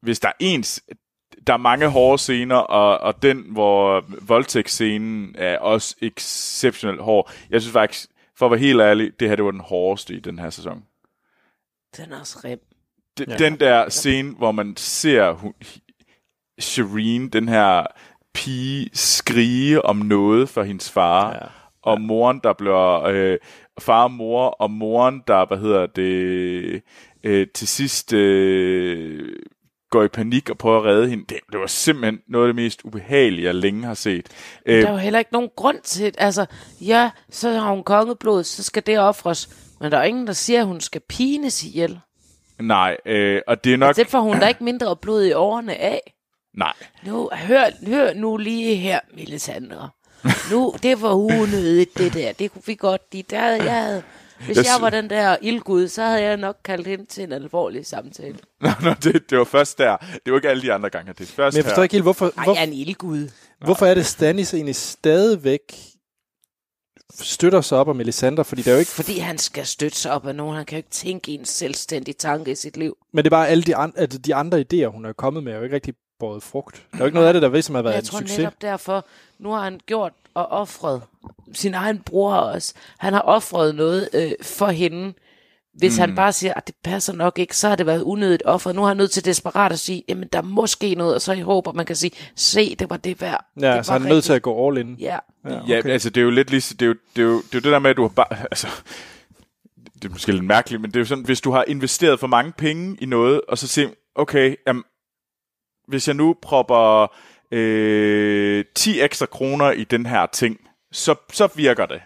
hvis der er ens, der er mange hårde scener, og, og den, hvor voldtægtsscenen er også exceptionelt hård. Jeg synes faktisk, for at være helt ærlig, det her det var den hårdeste i den her sæson. Den er også rem. Den, ja. den der scene, hvor man ser hun, Shireen, den her pige, skrige om noget for hendes far, Ja. og moren, der bliver... Øh, far og mor, og moren, der, hvad hedder det, øh, til sidst øh, går i panik og prøver at redde hende. Det, det var simpelthen noget af det mest ubehagelige, jeg længe har set. Øh, Der er jo heller ikke nogen grund til det. Altså, ja, så har hun kongeblod, så skal det ofres. Men der er ingen, der siger, at hun skal pines ihjel. nej, øh, og det er nok... Det får hun da ikke mindre blod i årene af. Nej, Nu, hør, hør nu lige her, Melisandre. Nu, det var unødigt, det der. Det kunne vi godt. De der, jeg havde, hvis Jeg jeg var den der ildgud, så havde jeg nok kaldt hende til en alvorlig samtale. Nå, nå, det, det var først der. Det var ikke alle de andre gange. Det er først Men jeg forstår her. ikke helt, hvorfor, Ej, hvor, jeg er en ildgud. hvorfor er det Stannis egentlig stadigvæk støtter sig op om Melisandre, fordi der er jo ikke, Fordi han skal støtte sig op af nogen. Han kan jo ikke tænke en selvstændig tanke i sit liv. men det er bare alle de, an, altså de andre idéer, hun er kommet med, er jo ikke rigtig båret frugt. Der er jo ikke noget af det, der ligesom har været Jeg en tror succes. netop derfor, nu har han gjort og offret sin egen bror også. Han har offret noget øh, for hende. Hvis mm. han bare siger, at det passer nok ikke, så har det været unødigt offer. Nu er han nødt til desperat at sige, jamen der må ske noget, og så i håber, man kan sige, se, det var det værd. Ja, det så han er nødt til at gå all in. Ja, Ja, Ja, altså det er jo lidt ligesom, det er jo, det er jo, det er jo det der med, at du har bare, altså, det er måske lidt mærkeligt, men det er jo sådan, hvis du har investeret for mange penge i noget, og så siger, okay, um, hvis jeg nu propper øh, 10 ekstra kroner i den her ting, så, så virker det.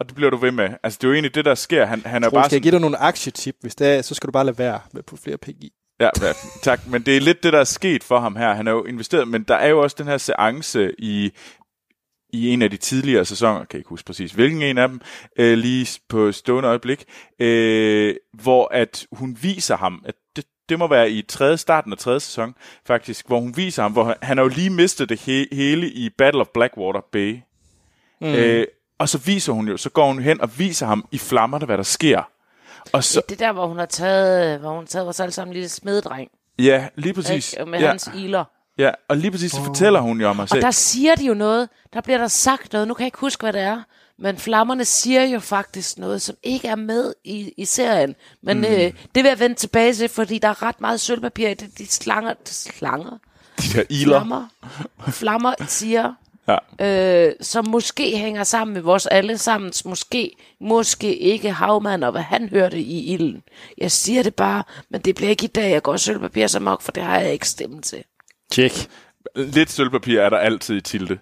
Og det bliver du ved med. Altså det er jo egentlig det, der sker. Han, han er Tror, bare skal jeg sådan, give dig nogle aktietip? Hvis det er, så skal du bare lade være med at putte flere penge i. Ja, ja, tak. Men det er lidt det, der er sket for ham her. Han er jo investeret, men der er jo også den her seance i, i en af de tidligere sæsoner, kan jeg ikke huske præcis hvilken en af dem, øh, lige på stående øjeblik, øh, hvor at hun viser ham, at det, det må være i tredje, starten af tredje sæson, faktisk, hvor hun viser ham, hvor han, har jo lige mistet det he, hele i Battle of Blackwater Bay. Mm. Øh, og så viser hun jo, så går hun hen og viser ham i flammerne, hvad der sker. Og så, ja det er der, hvor hun har taget, hvor hun har taget vores alle sammen en lille smededreng. ja, lige præcis. Ikke? Med ja. hans iler. Ja, og lige præcis så fortæller hun jo om sig Og selv. der siger de jo noget, der bliver der sagt noget, nu kan jeg ikke huske, hvad det er, men flammerne siger jo faktisk noget, som ikke er med i, i serien. Men mm. øh, det vil jeg vende tilbage til, fordi der er ret meget sølvpapir i det. De slanger, slanger, De der iler. flammer, flammer siger, Ja. øh, som måske hænger sammen med vores allesammens, måske, måske ikke havmand, og hvad han hørte i ilden. Jeg siger det bare, men det bliver ikke i dag, jeg går sølvpapir så mok, for det har jeg ikke stemme til. Tjek. Lidt sølvpapir er der altid i Tilde.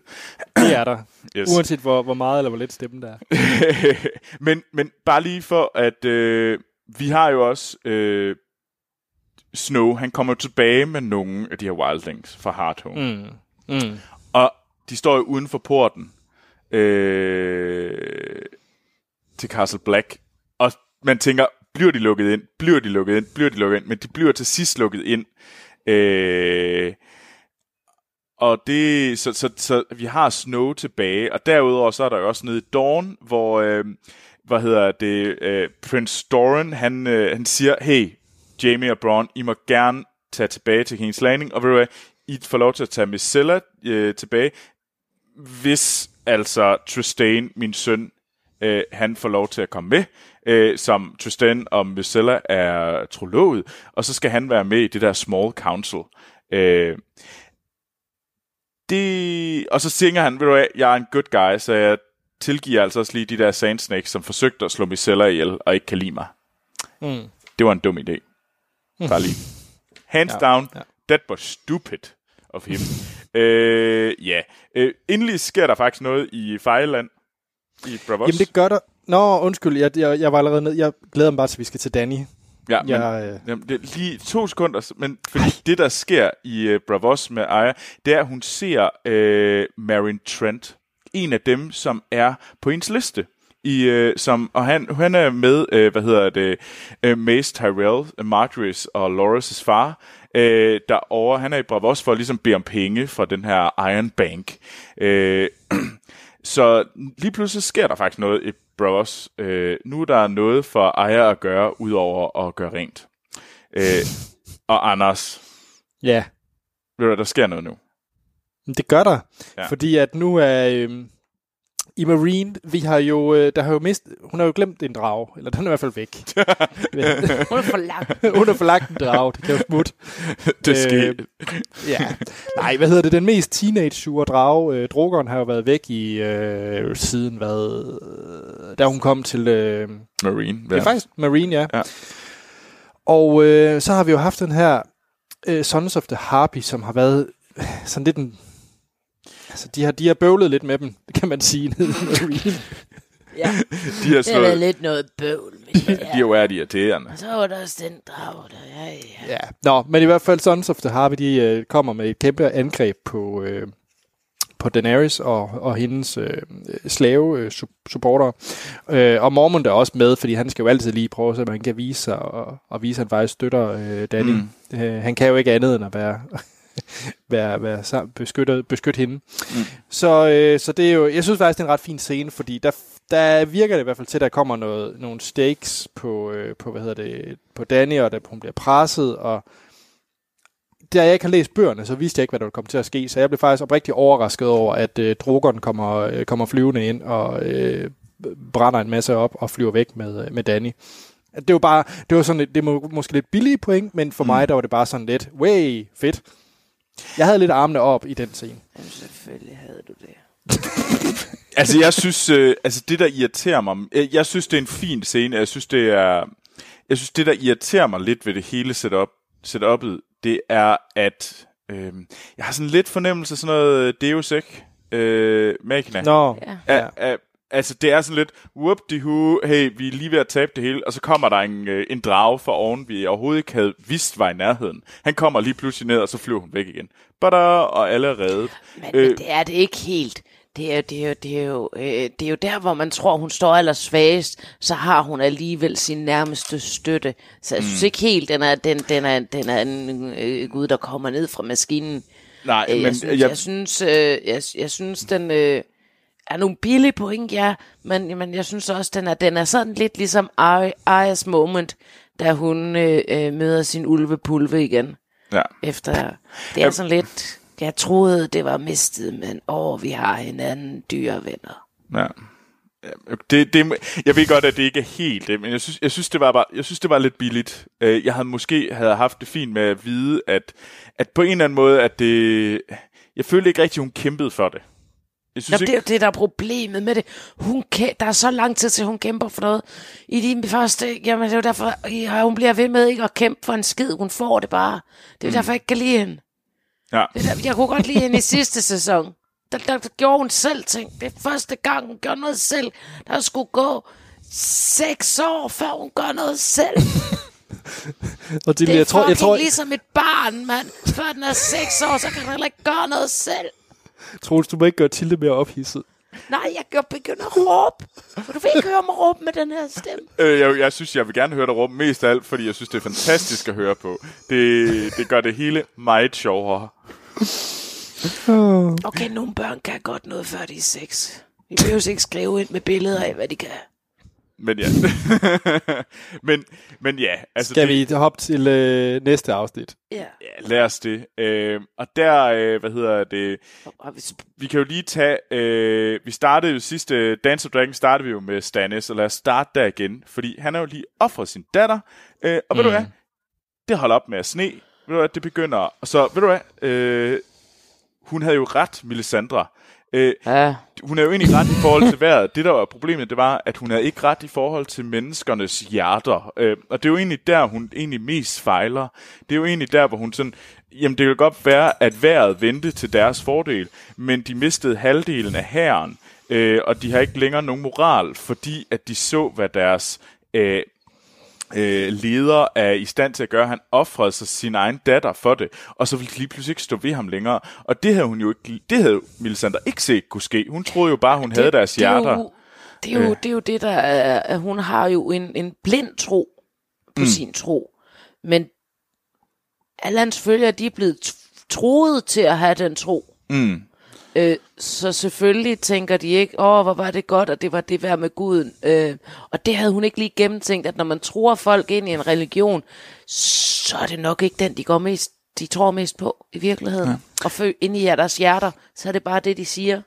Det er der. Yes. Uanset hvor, hvor meget eller hvor lidt stemmen der er. men, men bare lige for, at øh, vi har jo også øh, Snow, han kommer tilbage med nogle af de her wildlings fra Hardhome. Mm. Mm. Og de står jo uden for porten øh, til Castle Black. Og man tænker, bliver de lukket ind, bliver de lukket ind, bliver de lukket ind, men de bliver til sidst lukket ind. Øh, og det, så, så, så vi har Snow tilbage, og derudover så er der jo også nede i Dawn, hvor, øh, hvad hedder det, øh, Prince Doran, han, øh, han siger, hey, Jamie og Braun, I må gerne tage tilbage til King's Landing, og ved du hvad, I får lov til at tage Missella øh, tilbage, hvis altså Tristan, min søn, øh, han får lov til at komme med, øh, som Tristan og Missella er trolovet, og så skal han være med i det der Small Council. Øh, det, og så synger han, ved du hvad, jeg er en good guy, så jeg tilgiver altså også lige de der Sand Snakes, som forsøgte at slå Missella ihjel, og ikke kan lide mig. Mm. Det var en dum idé. Bare lige. Hands Ja, down, ja. that was stupid of him. øh, ja. Øh, endelig sker der faktisk noget i Fejland. I Bravos. Jamen, det gør der. Nå, undskyld, jeg, jeg, jeg var allerede ned. Jeg glæder mig bare til, at vi skal til Danny. Ja, men, Jeg, øh, jamen, det er lige to sekunder, men fordi det, der sker i uh, Bravos med Aya, det er, at hun ser uh, Marin Trent, en af dem, som er på ens liste. I, uh, som, og han, han er med, uh, hvad hedder det, uh, Mace Tyrell, uh, Marjorie's og Loras' far, uh, derovre. Han er i Bravos for at ligesom bede om penge fra den her Iron Bank. Uh, så lige pludselig sker der faktisk noget i Bros. Øh, nu er der noget for ejer at gøre, udover at gøre rent. Øh, og Anders, ja, ved du der sker noget nu? Det gør der. Ja. Fordi at nu er... Øh, I Marine, vi har jo, øh, der har jo mist, hun har jo glemt en drage, eller den er i hvert fald væk. Hun er for hun har forlagt en drage, det kan jo smutte. Det sker. Ja. Nej, hvad hedder det? Den mest teenage-sure drage, øh, Drogon, har jo været væk i øh, siden, hvad, øh, da hun kom til... Øh, Marine. Ja. Det er faktisk Marine, ja. Ja. Og øh, så har vi jo haft den her øh, Sons of the Harpy, som har været øh, sådan lidt en... Altså, de har, de har bøvlet lidt med dem, kan man sige. Ja, De har det har været slået, lidt noget bøvl. Men de er jo er de irriterende. Og så var der også den drag der. Ja, ja. ja. Nå, men i hvert fald Sons of the Harpy, de øh, kommer med et kæmpe angreb på... Øh, på Daenerys og, og hendes øh, slave øh, su- supporter. Øh, og Mormont er også med, fordi han skal jo altid lige prøve, så man kan vise sig og, og vise, at han faktisk støtter øh, Danny. Mm. Øh, han kan jo ikke andet end at være, være, være sam- beskyttet, beskytte hende. Mm. Så, øh, så det er jo, jeg synes faktisk, det er en ret fin scene, fordi der, der virker det i hvert fald til, at der kommer noget, nogle stakes på, øh, på, hvad hedder det, på Danny, og at hun bliver presset, og da jeg ikke har læst bøgerne, så vidste jeg ikke, hvad der komme til at ske, så jeg blev faktisk oprigtigt overrasket over, at øh, Drogon kommer, øh, kommer flyvende ind og øh, brænder en masse op og flyver væk med, øh, med Danny. Det var bare, det var sådan, det var måske lidt billige point, men for mm. mig, der var det bare sådan lidt, way, fedt. Jeg havde lidt armene op i den scene. Jamen, selvfølgelig havde du det. Altså, jeg synes, øh, altså det, der irriterer mig, øh, jeg synes, det er en fin scene. Jeg synes, det er, jeg synes, det, der irriterer mig lidt ved det hele setup, setupet, det er, at øh, jeg har sådan lidt fornemmelse af sådan noget Deus Ex øh, Machina. Nå, Ja. Ja. A, a, altså, det er sådan lidt, whoop de hu, hey, vi er lige ved at tabe det hele, og så kommer der en, øh, en drage fra oven, vi overhovedet ikke havde vidst var i nærheden. Han kommer lige pludselig ned, og så flyver hun væk igen. Bada, og alle er reddet. Men, Øh. men det er det ikke helt. Det er, det, er det, er jo, øh, det er jo der, hvor man tror, hun står allersvagest, så har hun alligevel sin nærmeste støtte. Så jeg synes ikke helt, den er, den, den er, den er en øh, gud, der kommer ned fra maskinen. Nej, Øh, men jeg, synes, jeg, jeg, synes, øh, jeg, jeg synes, den øh, er nogle billige point, ja, men, men jeg synes også, den er, den er sådan lidt ligesom Ari- Arias moment, da hun øh, øh, møder sin ulvepulve igen. ja. Efter, det er sådan lidt, jeg troede, det var mistet, men åh, vi har hinanden, dyre venner. Ja. Ja, Det, det, jeg ved godt, at det ikke er helt det, men jeg synes, jeg synes, det, var bare, jeg synes det var lidt billigt. Øh, Jeg havde måske havde haft det fint med at vide, at, at på en eller anden måde, at det... Jeg følte ikke rigtig, hun kæmpede for det. Jeg synes det er jo det, der er problemet med det. Hun kæ- der er så lang tid til, hun kæmper for noget. I de første, jamen det er jo derfor, ja, hun bliver ved med ikke at kæmpe for en skid. Hun får det bare. Det er jo derfor, jeg ikke kan lide hende. Ja. Det er der, jeg kunne godt lide hende i sidste sæson. Der, der, der gjorde hun selv ting. Det er første gang, hun gjorde noget selv. Der skulle gå seks år, før hun gør noget selv. og det, Det er jeg tror, jeg tror, ligesom et barn, mand. Før den er seks år, så kan den heller ikke gøre noget selv. Troels, du må ikke gøre Tilde mere ophidset. Nej, jeg gør begynder at råbe. For du vil ikke høre mig råbe med den her stemme. Øh, jeg, jeg synes, jeg vil gerne høre dig råbe mest af alt, fordi jeg synes, det er fantastisk at høre på. Det, det gør det hele meget sjovere. Okay, nogle børn kan godt noget, før de er seks. Vi behøver ikke skrive ind med billeder af, hvad de kan. Men ja. men, men ja, altså... Skal det, vi hoppe til øh, næste afsnit? Ja. Ja, lad os det. Øh, og der, øh, hvad hedder det... Vi kan jo lige tage... Øh, vi startede jo sidste... Dance of Dragons startede vi jo med Stannis, og lad os starte der igen. Fordi han har jo lige offret sin datter. Øh, og ved du hvad? Det holder op med at sne. Ved du hvad? Det begynder... Og så, ved du hvad? Øh, hun havde jo ret, Melisandre. Øh, ja. hun er jo egentlig ret i forhold til vejret. Det, der var problemet, det var, at hun er ikke ret i forhold til menneskernes hjerter. Øh, og det er jo egentlig der, hun egentlig mest fejler. Det er jo egentlig der, hvor hun sådan... Jamen, det kan godt være, at vejret vendte til deres fordel, men de mistede halvdelen af hæren, øh, og de har ikke længere nogen moral, fordi at de så, hvad deres øh, øh, leder er i stand til at gøre. Han offrede sig sin egen datter for det, og så ville de lige pludselig ikke stå ved ham længere. Og det havde hun jo ikke, det havde Melisandre ikke set kunne ske. Hun troede jo bare, hun det, havde deres det er hjerter. Jo, det, er jo, det er jo det, der er, at hun har jo en, en blind tro på mm. sin tro. Men alle hans følgere, de er blevet troet til at have den tro. Mm. Øh, så selvfølgelig tænker de ikke, åh, hvor var det godt, og det var det værd med guden. Øh, og det havde hun ikke lige gennemtænkt, at når man tror folk ind i en religion, så er det nok ikke den, de går mest, de tror mest på i virkeligheden. Ja. Og fø ind i deres hjerter, så er det bare det, de siger.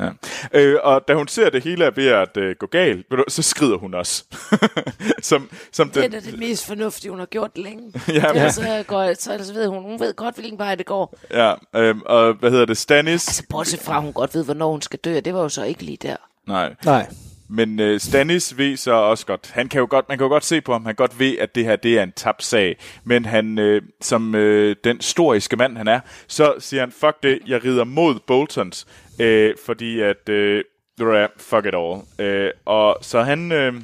Ja. Øh, og da hun ser, det hele er ved at øh, gå galt, ved du, så skrider hun også. som, som Det den, er da det mest fornuftige, hun har gjort længe. Ja, men- så, går, så ellers ved hun, hun ved godt, hvilken vej det går. ja, øh, og hvad hedder det, Stannis? Altså, bortset fra, at hun godt ved, hvornår hun skal dø, det var jo så ikke lige der. Nej. Nej. Men øh, Stannis ved så også godt, han kan jo godt, man kan jo godt se på ham, han godt ved, at det her det er en tabt sag, men han, øh, som øh, den storiske mand han er, så siger han, fuck det, jeg rider mod Boltons, øh, fordi at, øh, du hvad, fuck it all. Øh, og så han, øh,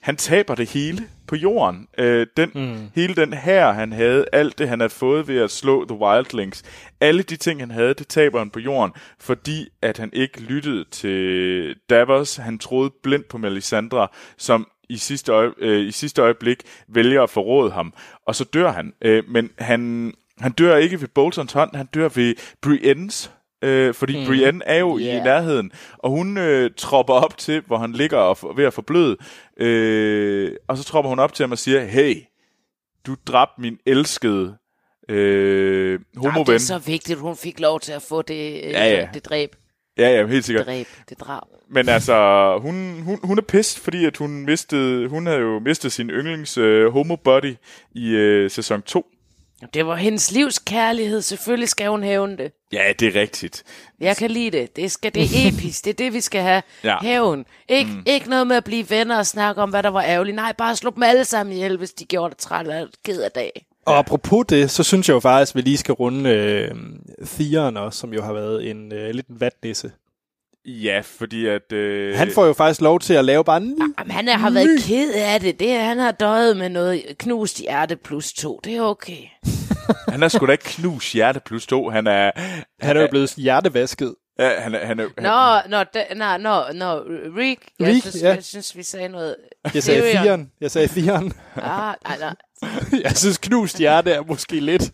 han taber det hele på jorden. Øh, den, mm. Hele den her, han havde, alt det, han havde fået ved at slå The Wildlings, alle de ting, han havde, det taber han på jorden, fordi at han ikke lyttede til Davos. Han troede blindt på Melisandre, som i sidste, øje, øh, i sidste øjeblik vælger at forråde ham. Og så dør han. Øh, men han, han dør ikke ved Boltons hånd, han dør ved Briennes øh, fordi mm. Brienne er jo yeah. i nærheden, og hun øh, tropper op til, hvor han ligger og f- ved at forbløde, øh, og så tropper hun op til ham og siger, hey, du dræbte min elskede øh, Jamen, det homoven. er så vigtigt, hun fik lov til at få det, øh, Ja, ja. det dræb. Ja, ja, helt sikkert. Dræb, det drab. Men altså, hun, hun, hun er pissed, fordi at hun mistede, hun havde jo mistet sin yndlings øh, homo body i øh, sæson 2. Det var hendes livs kærlighed. Selvfølgelig skal hun hævne det. Ja, det er rigtigt. Jeg kan lide det. Det, skal, det er episk. Det er det, vi skal have. Ja. Hævn. Ik- mm. Ikke noget med at blive venner og snakke om, hvad der var ærgerligt. Nej, bare slå dem alle sammen ihjel, hvis de gjorde det træt eller ked af dag. Og apropos det, så synes jeg jo faktisk, at vi lige skal runde øh, Theon også, som jo har været en øh, lidt en vatnisse. Ja, fordi at... Øh, Han får jo faktisk lov til at lave bare en. Jamen, han er, har været ked af det. det. Han har døjet med noget knust hjerte plus to. Det er okay. han er sgu da ikke knus hjerte plus to. Han er... Han er jo blevet hjertevasket. Ja, han er, han er, han, Nå, nå, da, nå, nå, nå, Rick. Jeg, Rick, synes, ja. jeg synes, vi sagde noget. Jeg sagde. Theon. Jeg sagde Theon. Ah, nej, nej. jeg synes, knust hjerte er måske lidt...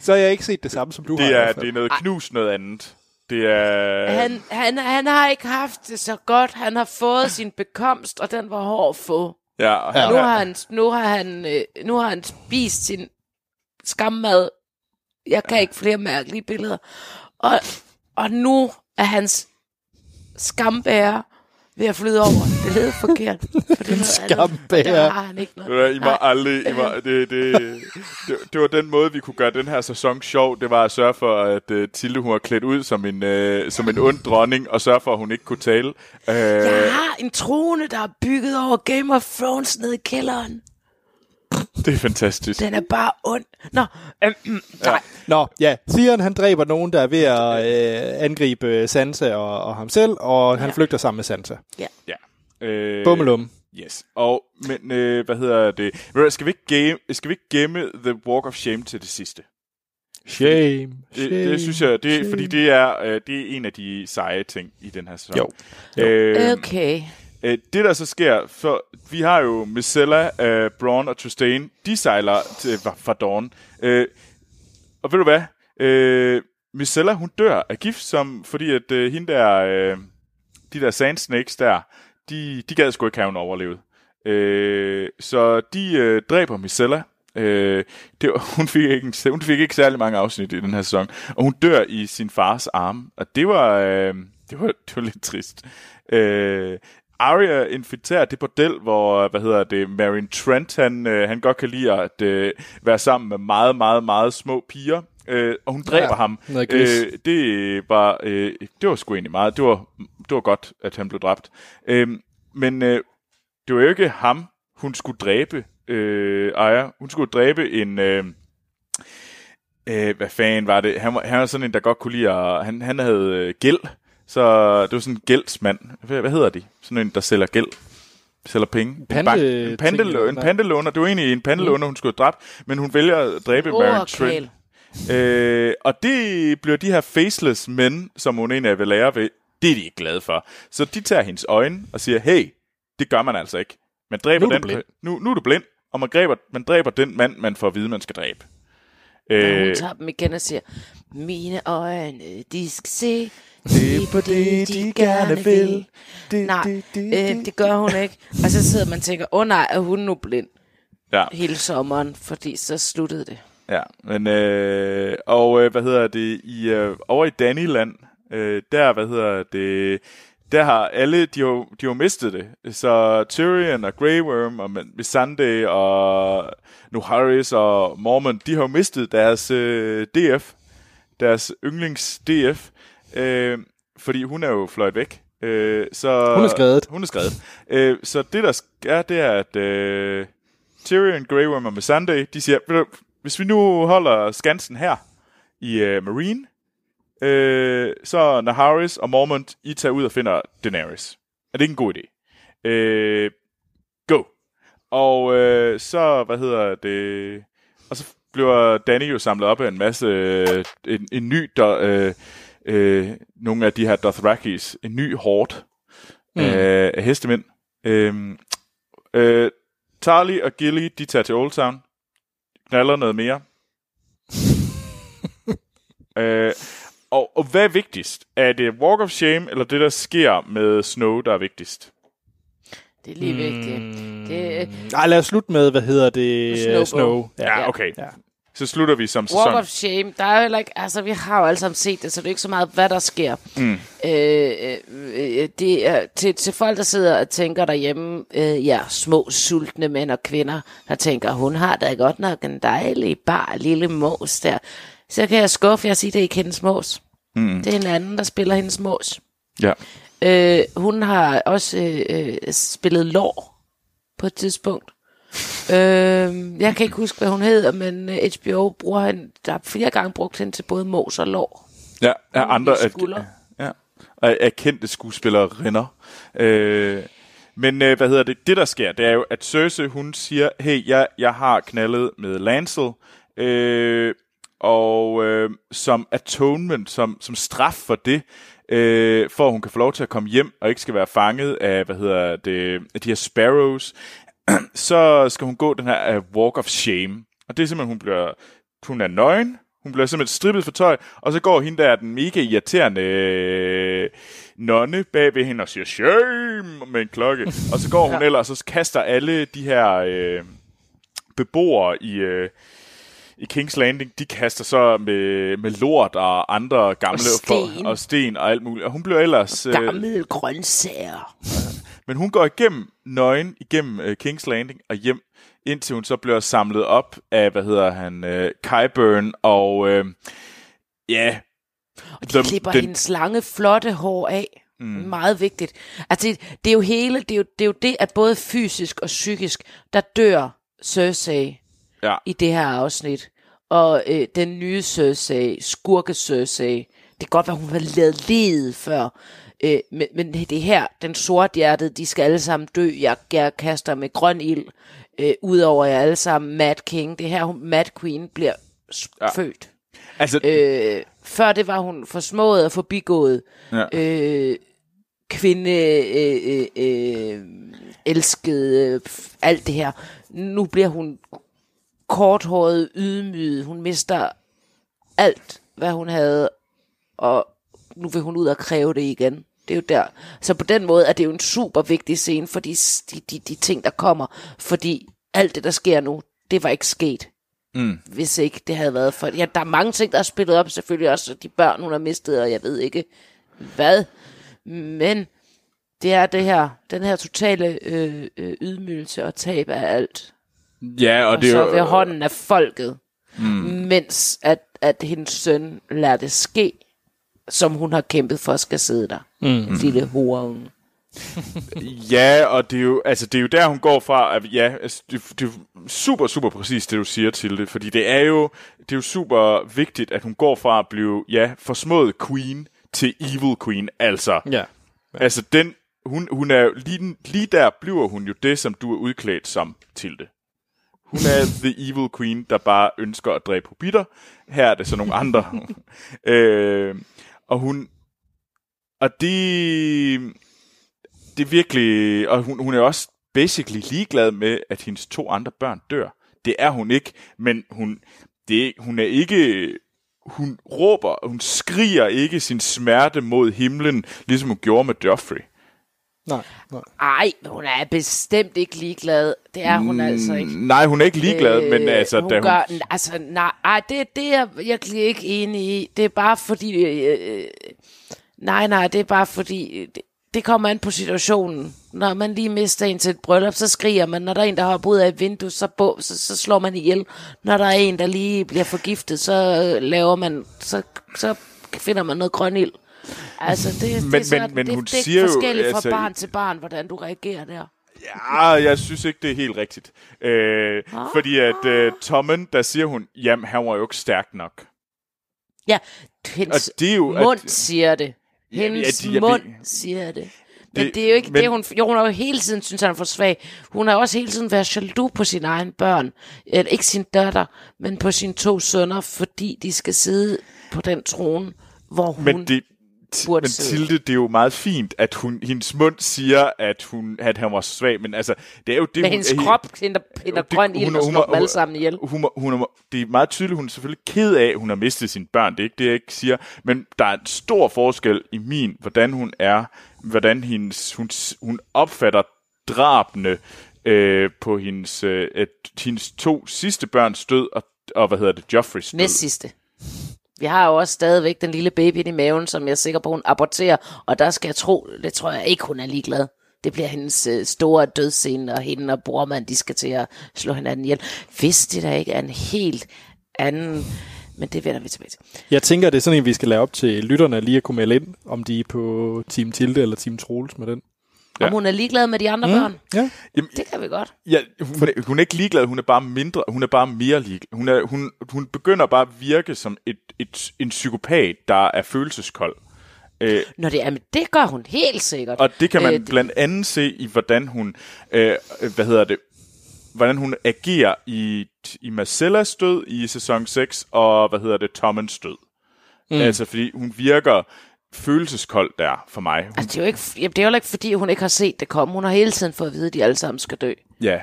Så har jeg ikke set det samme, som du har. det, hvert er, det er noget knus noget andet. Det er... Han, han, han har ikke haft det så godt. Han har fået sin bekomst, og den var hård at få. Ja, og Nu har han, nu har han, øh, nu har han spist sin skammad. Jeg kan ikke flere mærkelige billeder. Og, og nu er hans skambærer ved at flyde over. Det lød forkert. For det er andet. skambærer. Der har han ikke noget. I må Nej. aldrig... I må, det, det, det, det, var den måde, vi kunne gøre den her sæson sjov. Det var at sørge for, at uh, Tilde hun var klædt ud som en, uh, som en ond dronning, og sørge for, at hun ikke kunne tale. Uh, Jeg har en trone, der er bygget over Game of Thrones nede i kælderen. Det er fantastisk. Den er bare ond. Nå, øhm, nej. Nå, ja. Theon, han dræber nogen, der er ved at øh, angribe Sansa og, og ham selv, og han Ja. flygter sammen med Sansa. Ja. Ja. Øh, Bummelum. Yes. Og, men øh, hvad hedder det? Skal vi, ikke game, skal vi ikke gemme The Walk of Shame til det sidste? Shame. Det, det synes jeg, det, er- fordi det er, øh, det er en af de seje ting i den her sæson. Jo. Øh, Okay øh, det der så sker, for vi har jo Micella, øh, Braun og Tristan, de sejler til, fra, Dawn. Øh, og ved du hvad? Øh, Micella, hun dør af gift, som, fordi at øh, hende der, øh, de der sand snakes der, de, de gad sgu ikke have, hun overlevet. Øh, så de øh, dræber Micella. Øh, det var, hun, fik ikke, hun fik ikke særlig mange afsnit i den her sæson, og hun dør i sin fars arme, og det var, øh, det var, det var lidt trist. Øh, Arya infiltrerer det bordel, hvor, hvad hedder det, Marion Trent, han, øh, han godt kan lide at øh, være sammen med meget, meget, meget små piger, øh, og hun dræber Ja, ham. Øh, det var, øh, det var sgu egentlig meget, det var, det var godt, at han blev dræbt. Øh, men øh, det var jo ikke ham, hun skulle dræbe, øh, Aya. Hun skulle dræbe en... Øh, øh, hvad fanden var det? Han var, han var sådan en, der godt kunne lide at... Han, han havde øh, gæld, så det var sådan en gældsmand. Hvad, hedder de? Sådan en, der sælger gæld. Sælger penge. En Pante- bank- en, pandelå- en pandelåner. Det var egentlig en pandelåner, hun skulle dræbt, men hun vælger at dræbe Marion Trent. Overkal. Øh, og det bliver de her faceless mænd, som hun egentlig vil lære ved, det er de ikke glade for. Så de tager hendes øjne og siger, hey, det gør man altså ikke. Man dræber Nu er den, du blind. Nu, nu er du blind, og man dræber, man dræber den mand, man får at vide, man skal dræbe. Og Øh, hun tager dem igen og siger, mine øjne, de skal se Det er på det, de gerne vil. Det, Nej, det, det, øh, det gør hun ikke. Og så sidder man og tænker, åh oh, nej, er hun nu blind ja, hele sommeren, fordi så sluttede det. ja, men øh, og øh, hvad hedder det, i, øh, over i Danyland, øh, der, hvad hedder det, der har alle, de har, jo- de har jo mistet det. Så Tyrion og Grey Worm og Missandei og nu Harris og Mormon, de har jo mistet deres øh, DF, deres yndlings DF, øh, fordi hun er jo fløjt væk. Øh, så Hun er skadet. Hun er skadet. Øh, så det der er, det er, at øh, Tyrion, Grey Worm og Missandei, de siger, "Ved du, hvis vi nu holder skansen her i øh, Marine, øh, så Naharis og Mormont, I tager ud og finder Daenerys. Er det ikke en god idé? Øh, go. Og øh, så, hvad hedder det... Og så bliver Danny jo samlet op af en masse... Øh, en, en ny... Der, øh, øh, nogle af de her Dothrakis. En ny horde mm. øh, af hestemænd. Øh, øh, Tarly og Gilly, de tager til Old Town. Knaller noget mere. øh, og, og hvad er vigtigst? Er det Walk of Shame, eller det, der sker med Snow, der er vigtigst? Det er lige mm. vigtigt. Det, Ej, lad os slutte med, hvad hedder det? Snowball. øh, Snow. Ja, okay. Ja. Så slutter vi som Walk sæson. of Shame, der er jo heller ikke, altså vi har jo alle sammen set det, så det er ikke så meget, hvad der sker. Mm. Øh, øh, øh, det er til, til folk, der sidder og tænker derhjemme, øh, ja, små sultne mænd og kvinder, der tænker, hun har da godt nok en dejlig, bar lille mås der. Så kan jeg skuffe jer og sige, det er ikke hendes mås. Mm. Det er en anden, der spiller hendes mås. Ja. Øh, hun har også øh, øh, spillet lår på et tidspunkt. Øh, jeg kan ikke huske, hvad hun hedder, men øh, HBO bruger hende, der har flere gange brugt hende til både mås og lår. Ja, er andre af, ja, af kendte skuespillerinder. Øh, men øh, hvad hedder det? Det, der sker, det er jo, at Cersei, hun siger, hey, jeg, jeg har knaldet med Lancel, øh, og øh, som atonement, som, som straf for det, øh, for at hun kan få lov til at komme hjem, og ikke skal være fanget af, hvad hedder det, af de her sparrows, så skal hun gå den her uh, walk of shame. Og det er simpelthen, hun bliver, hun er nøgen, hun bliver simpelthen strippet for tøj, og så går hende der, den mega irriterende øh, nonne bag ved hende og siger, shame, med en klokke. Og så går hun ja. ellers, og så kaster alle de her øh, beboere i, øh, i King's Landing, de kaster så med, med lort og andre gamle sten. og sten og alt muligt. Og hun bliver ellers... Øh, Gamle grøntsager. Men hun går igennem nøgen, igennem øh, King's Landing og hjem, indtil hun så bliver samlet op af, hvad hedder han, øh, Kyburn og, øh, ja... Og de klipper den... hendes lange, flotte hår af. Mm. Meget vigtigt. Altså, det, det er jo hele, det er jo, det er jo det, at både fysisk og psykisk, der dør Cersei Ja, i det her afsnit. Og øh, den nye Cersei, skurke Cersei, det kan godt være, hun var lavet ledet før. Øh, men, men det her, den sorthjertede, de skal alle sammen dø. Jeg, jeg kaster med grøn ild. Øh, Udover jer alle sammen, Mad King. Det her, hun, Mad Queen bliver Ja. født. Altså, Øh, før det var hun forsmået og forbigået. Ja. Øh, kvinde, øh, øh, øh, elsket, øh, alt det her. Nu bliver hun korthåret, ydmyget. Hun mister alt, hvad hun havde, og nu vil hun ud og kræve det igen. Det er jo der. Så på den måde er det jo en super vigtig scene for de, de, de, de ting, der kommer. Fordi alt det, der sker nu, det var ikke sket. Mm. Hvis ikke det havde været for... Ja, der er mange ting, der er spillet op. Selvfølgelig også de børn, hun har mistet, og jeg ved ikke hvad. Men det er det her, den her totale øh, øh, ydmygelse og tab af alt. ja, og, Og det er så jo... ved hånden af folket. Mm. Mens at, at hendes søn lader det ske, som hun har kæmpet for, skal sidde der. Mm. Lille horeunge. Ja, og det er jo, altså, det er jo der, hun går fra, at ja, altså, det, det er jo super, super præcis, det du siger til det, fordi det er jo, det er jo super vigtigt, at hun går fra at blive, ja, forsmået queen til evil queen, altså. Ja. Altså, den, hun, hun er jo, lige, lige der bliver hun jo det, som du er udklædt som, Tilde. Hun er the evil queen, der bare ønsker at dræbe hobitter. Her er det så nogle andre. øh, og hun... Og det... Det er virkelig... Og hun, hun er også basically ligeglad med, at hendes to andre børn dør. Det er hun ikke, men hun, det, hun er ikke... Hun råber, hun skriger ikke sin smerte mod himlen, ligesom hun gjorde med Joffrey. Nej, nej. Ej, hun er bestemt ikke ligeglad. Det er hun altså ikke. Nej, hun er ikke ligeglad, øh, men altså... hun da gør, hun, altså, nej, ej, det, det er jeg virkelig ikke enig i. Det er bare fordi, øh, øh, nej, nej, det er bare fordi, øh, det, det kommer an på situationen. Når man lige mister en til et bryllup, så skriger man. Når der er en, der hopper ud af et vindue, så, bo, så, så slår man ihjel. Når der er en, der lige bliver forgiftet, så øh, laver man, så, så finder man noget grøn ild. Altså, det, det, Men- er sådan, men- men det, hun det er siger jo, forskelligt fra altså- barn til barn, hvordan du reagerer der. Ja, jeg synes ikke, det er helt rigtigt. Øh, Ah. fordi at øh, Tommen, der siger hun, jamen, han var jo ikke stærk nok. Ja, hendes Og det er jo... mund At, siger det. Hendes ja, det- jeg mund ved- siger det. Men Det- det, er jo ikke men- det, hun... Jo, hun har jo hele tiden synes han er for svag. Hun har også hele tiden været jaloux på sine egne børn. Eller ikke sin datter, men på sine to sønner, fordi de skal sidde på den trone, hvor hun... men det, burde men. Tilde, det er jo meget fint, at hun, hendes mund siger, at, hun, at han var svag, men altså, det er jo det, med hun hendes er, krop henter, henter det- grøn ild og slår dem alle sammen ihjel. Hun, hun, hun det er meget tydeligt, hun er selvfølgelig ked af, at hun har mistet sine børn. Det er ikke det, jeg ikke siger. Men der er en stor forskel i min, hvordan hun er, hvordan hendes, hun, hun opfatter drabene øh, på hendes, øh, at hendes to sidste børns død, og, og hvad hedder det, Joffreys død. Næst sidste. Vi har jo også stadigvæk den lille baby i maven, som jeg er sikker på, hun aborterer. Og der skal jeg tro, det tror jeg ikke, hun er ligeglad. Det bliver hendes øh, store dødsscene, og hende og brormand, de skal til at slå hinanden ihjel. Hvis det der ikke er en helt anden... Men det vender vi tilbage til. Jeg tænker, det er sådan en, vi skal lave op til lytterne lige at kunne melde ind, om de er på Team Tilde eller Team Troels med den. Om hun er ligeglad med de andre mm. børn, Ja. Jamen, det kan vi godt. Ja, hun, er- hun er ikke ligeglad, hun er bare mindre, hun er bare mere ligeglad. Hun, er, hun, hun begynder bare at virke som et, et, en psykopat, der er følelseskold. Øh, Når det er, men det gør hun helt sikkert. og det kan man Øh, blandt andet se i, hvordan hun, øh, øh, hvad hedder det, hvordan hun agerer i, i Marcellas død i sæson 6, og hvad hedder det, Tommens død. Mm. Altså, fordi hun virker følelseskold der for mig. Hun, Altså, det er jo ikke, jamen, det er jo ikke, fordi hun ikke har set det komme. Hun har hele tiden fået at vide, at de alle sammen skal dø. ja.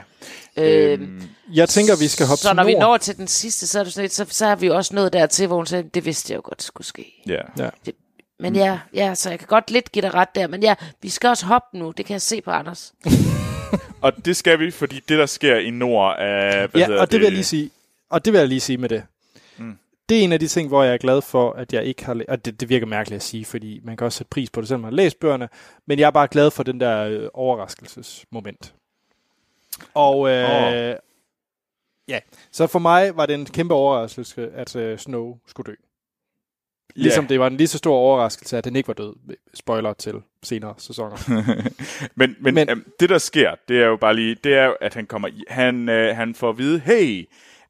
Øhm, Jeg tænker, vi skal hoppe så til når vi når til den sidste, så er, det sådan lidt, så, så er vi jo også nået dertil, hvor hun sagde, det vidste jeg jo godt skulle ske. Ja. Ja. Men ja, ja, så jeg kan godt lidt give dig ret der. Men ja, vi skal også hoppe nu. Det kan jeg se på Anders. Og det skal vi, fordi det, der sker i nord af... Hvad Ja, og det vil jeg lige sige. Og det vil jeg lige sige med det. Det er en af de ting, hvor jeg er glad for, at jeg ikke har... læ- Og det, det virker mærkeligt at sige, fordi man kan også sætte pris på det, selvom man har læst bøgerne. Men jeg er bare glad for den der øh, overraskelsesmoment. Og øh, Åh. ja, så for mig var det en kæmpe overraskelse, at øh, Snow skulle dø. Ligesom det var en lige så stor overraskelse, at den ikke var død. Spoiler til senere sæsoner. men men, Men- men øhm, det, der sker, det er jo bare lige, det er jo, at han kommer i, han, øh, han får at vide, hey,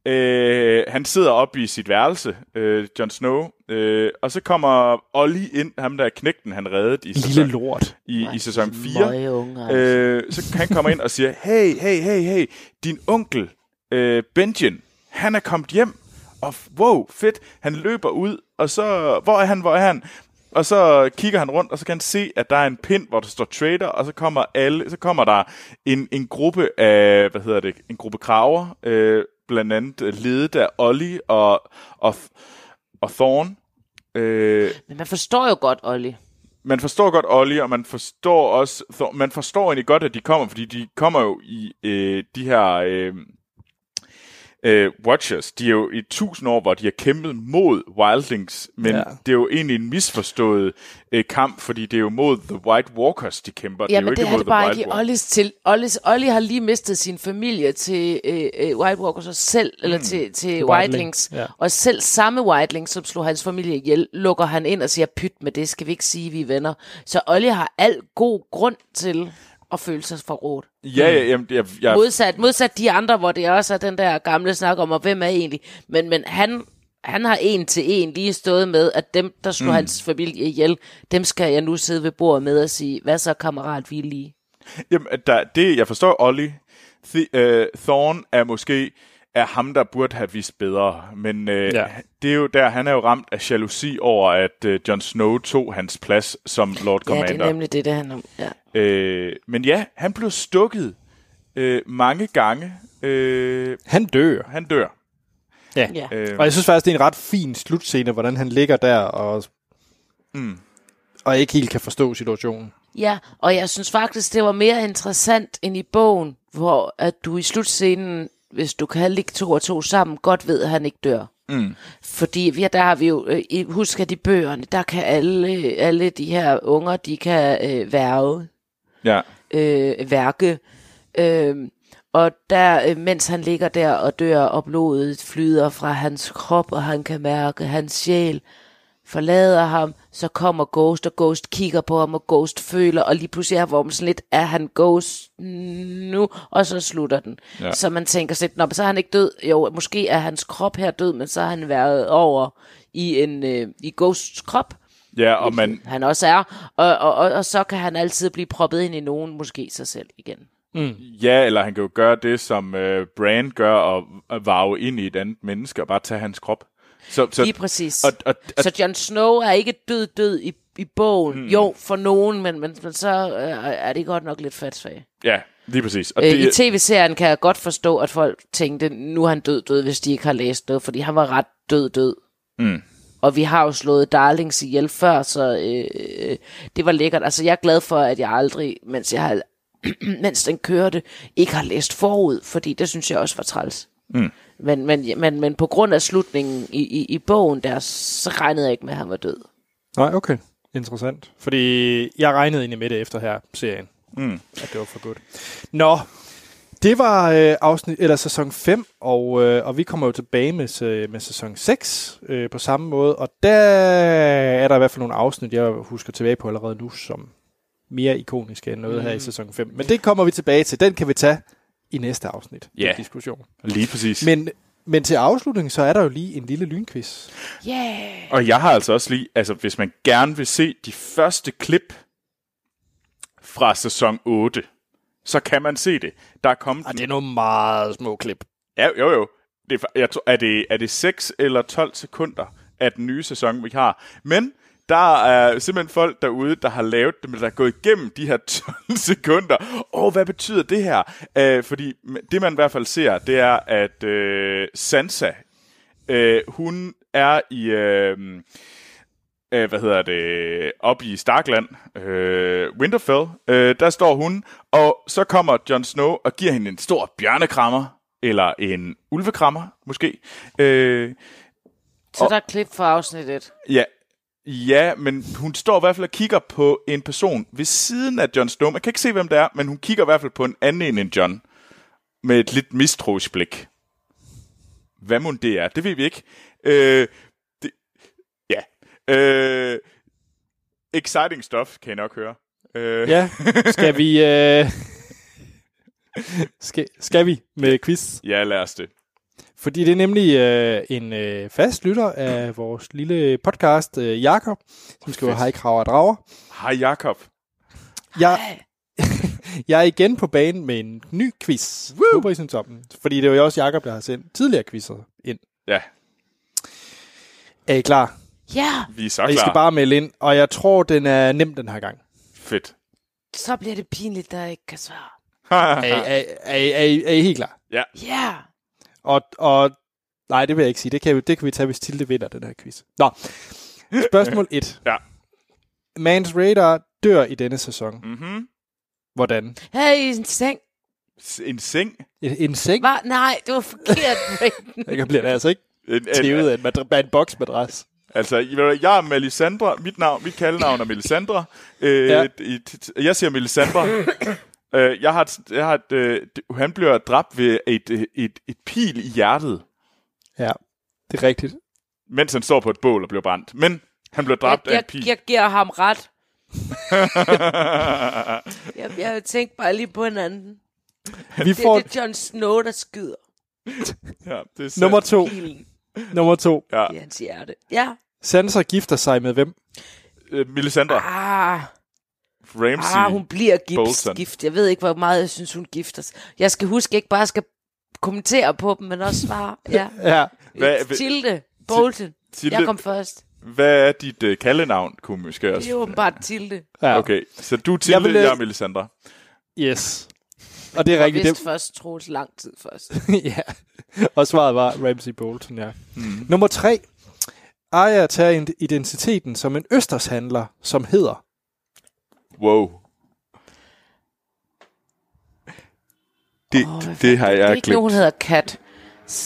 øh, han sidder oppe i sit værelse, øh, Jon Snow, øh, og så kommer Ollie ind, ham der er knægten, han reddede i Lille sæson, lort. i, i sæson 4. Møge unge, altså. Øh, så han kommer ind og siger, hey, hey, hey, hey, din onkel, øh, Benjen, han er kommet hjem, og wow, fedt. Han løber ud, og så, hvor er han, hvor er han? Og så kigger han rundt, og så kan han se, at der er en pind, hvor der står trader, og så kommer alle, så kommer der en, en gruppe af, hvad hedder det, en gruppe kraver, øh, blandt andet øh, ledet af Ollie og, og, og Thorn. Øh, Men man forstår jo godt, Olli. man forstår godt Ollie, og man forstår også, Thor- man forstår egentlig godt, at de kommer, fordi de kommer jo i øh, de her øh, øh, Watchers. De er jo i tusind år, hvor de har kæmpet mod Wildlings, men Ja. det er jo egentlig en misforstået øh, kamp, fordi det er jo mod The White Walkers, de kæmper. Ja, det er jo ikke det er mod det The bare White ikke i Walkers. Ollis til. Ollis, Olli har lige mistet sin familie til øh, øh, White Walkers og selv, mm. eller til, til Whitelings. ja. Og selv samme Whitelings, som slog hans familie ihjel, lukker han ind og siger, pyt med det, skal vi ikke sige, vi er venner. Så Olli har al god grund til at føle sig forrådt. Ja, ja, jamen, jeg, jeg, Modsat, modsat de andre, hvor det også er den der gamle snak om, og hvem er egentlig. Men, men han, han har en til en lige stået med, at dem, der slog mm. hans familie ihjel, dem skal jeg nu sidde ved bordet med og sige, hvad så kammerat, vi er lige. Jamen, der, det, jeg forstår Ollie. Th- øh, Thorn er måske er ham, der burde have vist bedre. Men øh, Ja. ja. det er jo der, han er jo ramt af jalousi over, at øh, Jon Snow tog hans plads som Lord Ja, Commander. det er nemlig det, det handler om. Ja. øh, men ja, han blev stukket øh, mange gange. Øh, Han dør. han dør. Ja. Ja. Øh, Og jeg synes faktisk, det er en ret fin slutscene, hvordan han ligger der og, mm, og ikke helt kan forstå situationen. Ja, og jeg synes faktisk, det var mere interessant end i bogen, hvor at du i slutscenen, hvis du kan lægge to og to sammen, godt ved, at han ikke dør. mm, Fordi vi, der har vi jo, øh, husk at i bøgerne, der kan alle, alle de her unger, de kan øh, værve, ja. øh, værke. Øh, og der, øh, mens han ligger der og dør, og blodet flyder fra hans krop, og han kan mærke, hans sjæl forlader ham, så kommer Ghost, og Ghost kigger på ham, og Ghost føler, og lige pludselig er sådan lidt, er han Ghost nu? Og så slutter den. Ja. Så man tænker sådan, Nå, men så er han ikke død. Jo, måske er hans krop her død, men så har han været over i en øh, i Ghosts krop, Ja, og man, han også er, og, og, og, og så kan han altid blive proppet ind i nogen, måske sig selv igen. ja, eller han kan jo gøre det, som øh, Bran gør, og, og varve ind i et andet menneske, og bare tage hans krop. Så, så, Lige præcis. og, og, og, Så Jon Snow er ikke død død i, i bogen. Mm. Jo, for nogen, men, men, men så øh, er det godt nok lidt fatsvagt. ja, lige præcis. Og Øh, det, I tv-serien kan jeg godt forstå, at folk tænkte, nu er han død død, hvis de ikke har læst noget, fordi han var ret død død. Mm. Og vi har jo slået Darlings ihjel før, så øh, det var lækkert. Altså, jeg er glad for, at jeg aldrig, mens, jeg har, mens den kørte, ikke har læst forud, fordi det synes jeg også var træls. Mm. Men, men, men, men på grund af slutningen i, i, i bogen der, så regnede jeg ikke med, at han var død. Nej, okay. Interessant. Fordi jeg regnede egentlig med det efter her serien, mm. at det var for godt. Nå, det var øh, afsnit, eller sæson 5, og, øh, og vi kommer jo tilbage med, med sæson 6 øh, på samme måde, og der er der i hvert fald nogle afsnit, jeg husker tilbage på allerede nu, som mere ikoniske end noget mm. her i sæson 5. Men det kommer vi tilbage til. Den kan vi tage i næste afsnit. Ja. Den diskussion. Lige præcis. Men, men til afslutning, så er der jo lige en lille lynquiz. Yeah! Og jeg har altså også lige, altså hvis man gerne vil se de første klip fra sæson 8, så kan man se det. Der er kommet... Og det er nogle meget små klip. Ja, jo jo. Det er, jeg tror, er, det, er det 6 eller 12 sekunder af den nye sæson, vi har. Men der er simpelthen folk derude, der har lavet det, men der er gået igennem de her 12 sekunder. Åh, hvad betyder det her? Uh, fordi det, man i hvert fald ser, det er, at uh, Sansa, uh, hun er i... Uh, øh, hvad hedder det, op i Starkland, øh, Winterfell, øh, der står hun, og så kommer Jon Snow og giver hende en stor bjørnekrammer, eller en ulvekrammer, måske. Øh, Så der er klip fra afsnit 1. ja, ja, men hun står i hvert fald og kigger på en person ved siden af Jon Snow. Man kan ikke se, hvem det er, men hun kigger i hvert fald på en anden end Jon, med et lidt mistroisk blik. Hvad må det er, det ved vi ikke. Øh, det, ja. Øh, exciting stuff, kan jeg nok høre. Øh, Ja, skal vi... Øh... skal, skal vi med quiz? ja, lad os det. Fordi det er nemlig øh, en øh, fast lytter af vores lille podcast, øh, Jakob, som skriver, hej kraver og drager. Hej Jakob. Jeg, jeg er igen på banen med en ny quiz. Woo! Håber, I synes om den. Fordi det er jo også Jakob, der har sendt tidligere quizzer ind. Ja, Er I klar? Ja, Vi er så Og I klar. skal bare melde ind, og jeg tror, den er nem den her gang. Fedt. så bliver det pinligt, der ikke kan svare. Er, er, er, er, I- er, I- er I helt klar? Ja. Og, og nej, det vil jeg ikke sige. Det kan, vi, det kan vi tage, hvis Tilde vinder den her quiz. Nå, spørgsmål 1. Ja. Mans Radar dør i denne sæson. mm-hmm. Hvordan? Hey, en seng. En seng. En, en seng? Var, nej, det var forkert. Jeg bliver det altså ikke En, en, tævet af en, madra- en boksmadras. Altså, jeg er Melisandre. Mit, navn, mit kaldenavn er Melisandre. Øh, Ja. jeg siger Melisandre. øh, jeg har, et, jeg har et, øh, han bliver dræbt ved et, et, et, et pil i hjertet, Ja, det er rigtigt. mens han står på et bål og bliver brændt. Men han bliver dræbt jeg, af et jeg, pil. jeg giver ham ret. Jeg, jeg tænkte bare lige på en anden. Vi Det, får det er Jon Snow, der skyder ja, det er sandt. nummer to. pilen Nummer to. Ja, i hans hjerte. Ja. Sansa gifter sig med hvem? øh, Melisandre. Ah, Ramsey. ah hun bliver gift, Bolton. gift. Jeg ved ikke, hvor meget jeg synes, hun gifter sig. Jeg skal huske, ikke bare skal kommentere på dem, men også svare. Ja. Ja. Hvad- Tilde. Bolton. Tilde, Jeg kom først. Hvad er dit øh, kaldenavn, kunne måske Det også? er åbenbart Tilde. ja. Okay, så du er til Jeg jeg, vil, øh, jeg er Melisandre. Yes. Og det er Jeg rigtigt. vidste Det, først Troels lang tid først. ja. Og svaret var Ramsey Bolton, ja. Mm. Nummer tre. Arya tager id- identiteten som en østershandler, som hedder... Wow. Det, oh, hvad det har Det er jeg ikke nogen, hun glemt. hedder Kat.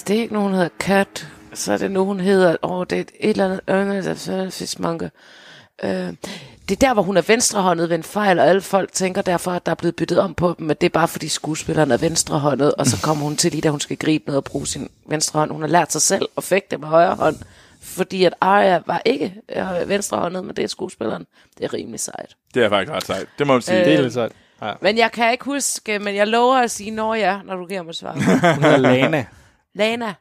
Det er ikke nogen, hun hedder Kat. Så er det nogen, hun hedder... Åh, det er et, eller andet... Fiskmanke. Øh, det er der, hvor hun er venstrehåndet ved en fejl, og alle folk tænker derfor, at der er blevet byttet om på dem, men det er bare fordi skuespilleren er venstrehåndet, og så kommer hun til lige, da hun skal gribe noget og bruge sin venstre hånd. Hun har lært sig selv at fægte med højre hånd, fordi at Arya var ikke øh, venstrehåndet, men det er skuespilleren. Det er rimelig sejt. Det er faktisk ret sejt. Det må man sige. Øh, Det er lidt sejt. Ja. Men jeg kan ikke huske, men jeg lover at sige, når ja, når du giver mig svar. Hun hedder Lana. Lana.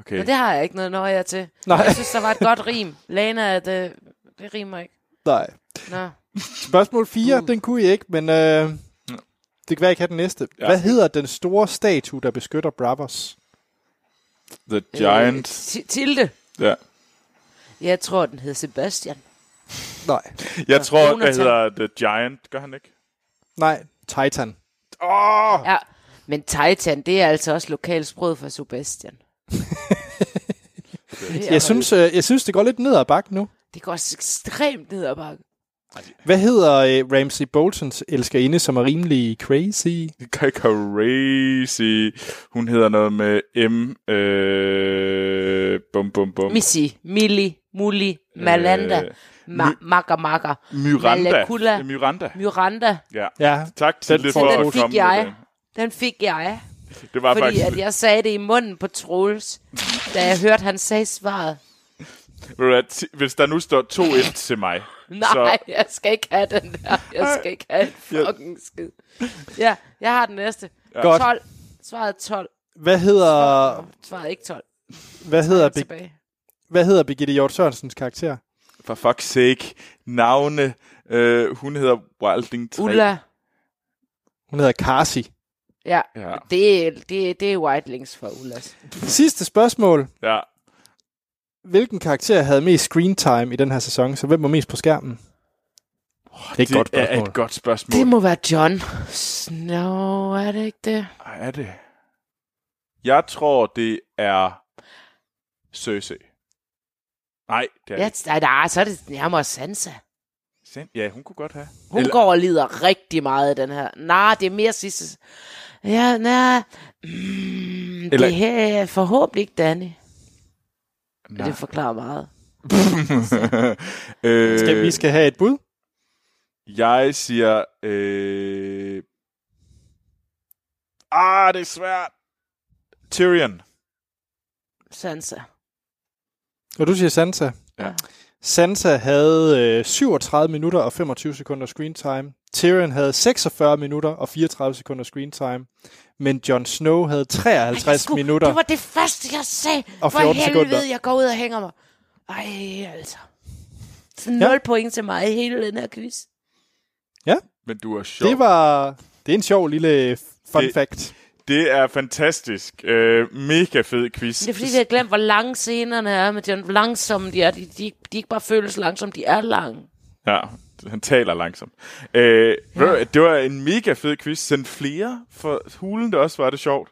Okay. Men det har jeg ikke noget nøje til. Nej. Jeg synes, der var et godt rim. Lana, det, det rimer ikke. Nej. Nå. Spørgsmål 4, den kunne I ikke, men øh, det kan være, I kan den næste. Ja. Hvad hedder den store statue, der beskytter Bravos? The Giant. Øh, Ti- Tilde. Ja. Jeg tror, den hed Sebastian. Nej. Jeg tror, det Jonathan. hedder The Giant. Gør han ikke? Nej, Titan. Åh! Ja. Men Titan, det er altså også lokalsproget for Sebastian. Det Jeg synes, øh, jeg synes, det går lidt ned ad bakke nu. Det går ekstremt ned ad bakke. Hvad hedder øh, Ramsey Boltons elskerinde, som er rimelig crazy? Crazy. Hun hedder noget med M. Øh, bum, bum, bum. Missy, Millie, Mulli, Malanda, Øh, Ma- Makker Makker, Miranda. Malakula. Miranda. Miranda. Ja. Ja, Tak til Den for du. at Den komme jeg. den. Den fik jeg. Det var Fordi faktisk... at jeg sagde det i munden på Troels, da jeg hørte, han sagde svaret. Hvis der nu står 2-1 til mig, Nej, så jeg skal ikke have den der. Jeg skal ikke have en fucking skid. Ja, jeg har den næste. Godt. 12. Svaret er 12. hvad hedder, Svaret ikke 12. hvad hedder, Be- hvad hedder Birgitte Hjort Sørensens karakter? for fuck's sake, navne. Øh, hun hedder Wilding 3. Ulla. Hun hedder Carsi. Ja, Ja. det er, det, er- det er Whitelings for Ullas. Sidste spørgsmål. Ja. Hvilken karakter havde mest screen time i den her sæson? Så hvem var mest på skærmen? Det er et Det godt er spørgsmål. et godt spørgsmål. Det må være John Snow, er det ikke det? Ej, er det? Jeg tror, det er Cersei. Nej, det er Ja, det nej, nej, så er det nærmere Sansa. Ja, hun kunne godt have. Hun Eller- går og lider rigtig meget af den her. Nej, det er mere sidste. Ja, nej. Mm, Eller- Det her er forhåbentlig ikke Danny. Nej. Det forklarer meget. øh, Skal, vi skal have et bud? Jeg siger... Øh... Ah, det er svært. Tyrion. Sansa. Og du siger Sansa. Ja. Sansa havde øh, 37 minutter og 25 sekunder screen time. Tyrion havde 46 minutter og 34 sekunder screen time. Men Jon Snow havde 53 Ej, skulle- minutter. Det var det første, jeg sagde. Og For 14 helvede, sekunder. jeg går ud og hænger mig. Ej, altså. Så 0 Ja. ja. point til mig i hele den her quiz. Men du er sjov. Det var... Det er en sjov lille fun Det- fact. Det er fantastisk. Øh, mega fed quiz. Det er fordi, vi har glemt, hvor lange scenerne er, men hvor langsomme de er. De, de, de ikke bare føles langsomme, de er lange. Ja, han taler langsomt. Øh, ja. Det var en mega fed quiz. Send flere for hulen, det også var det sjovt.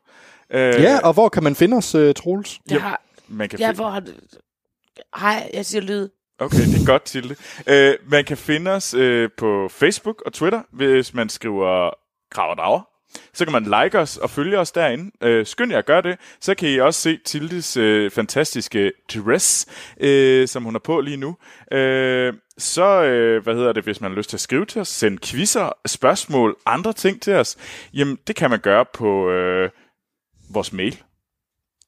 Øh, ja, og hvor kan man finde os, uh, Troels? Det har, man kan ja, finde... hvor har Hej, jeg siger lyd. Okay, det er godt til det. Uh, man kan finde os uh, på Facebook og Twitter, hvis man skriver Graver Så kan man like os og følge os derinde. Uh, skynd jer at gøre det. Så kan I også se Tildes uh, fantastiske dress, uh, som hun har på lige nu. Uh, så, uh, hvad hedder det, hvis man har lyst til at skrive til os, send quizzer, spørgsmål, andre ting til os, jamen det kan man gøre på uh, vores mail,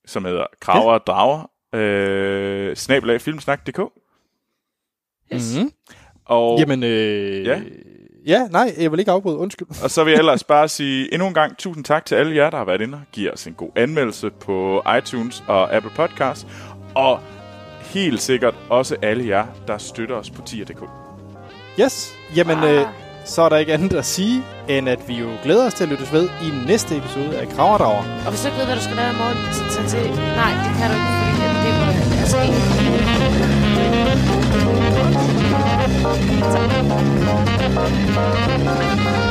som hedder kraver og drager, uh, snabelag filmsnak.dk. Yes. Mm-hmm. Og, Jamen, øh, ja. Ja, nej, jeg vil ikke afbryde, undskyld. og så vil jeg ellers bare sige endnu en gang tusind tak til alle jer, der har været inde og giver os en god anmeldelse på iTunes og Apple Podcasts. Og helt sikkert også alle jer, der støtter os på tier.dk. Yes, jamen ah. øh, så er der ikke andet at sige, end at vi jo glæder os til at lyttes ved i næste episode af Kraverdrager. Og hvis du ikke ved, hvad du skal lave i morgen, så tag til... Nej, det kan du ikke, fordi det, det må altså ikke. Música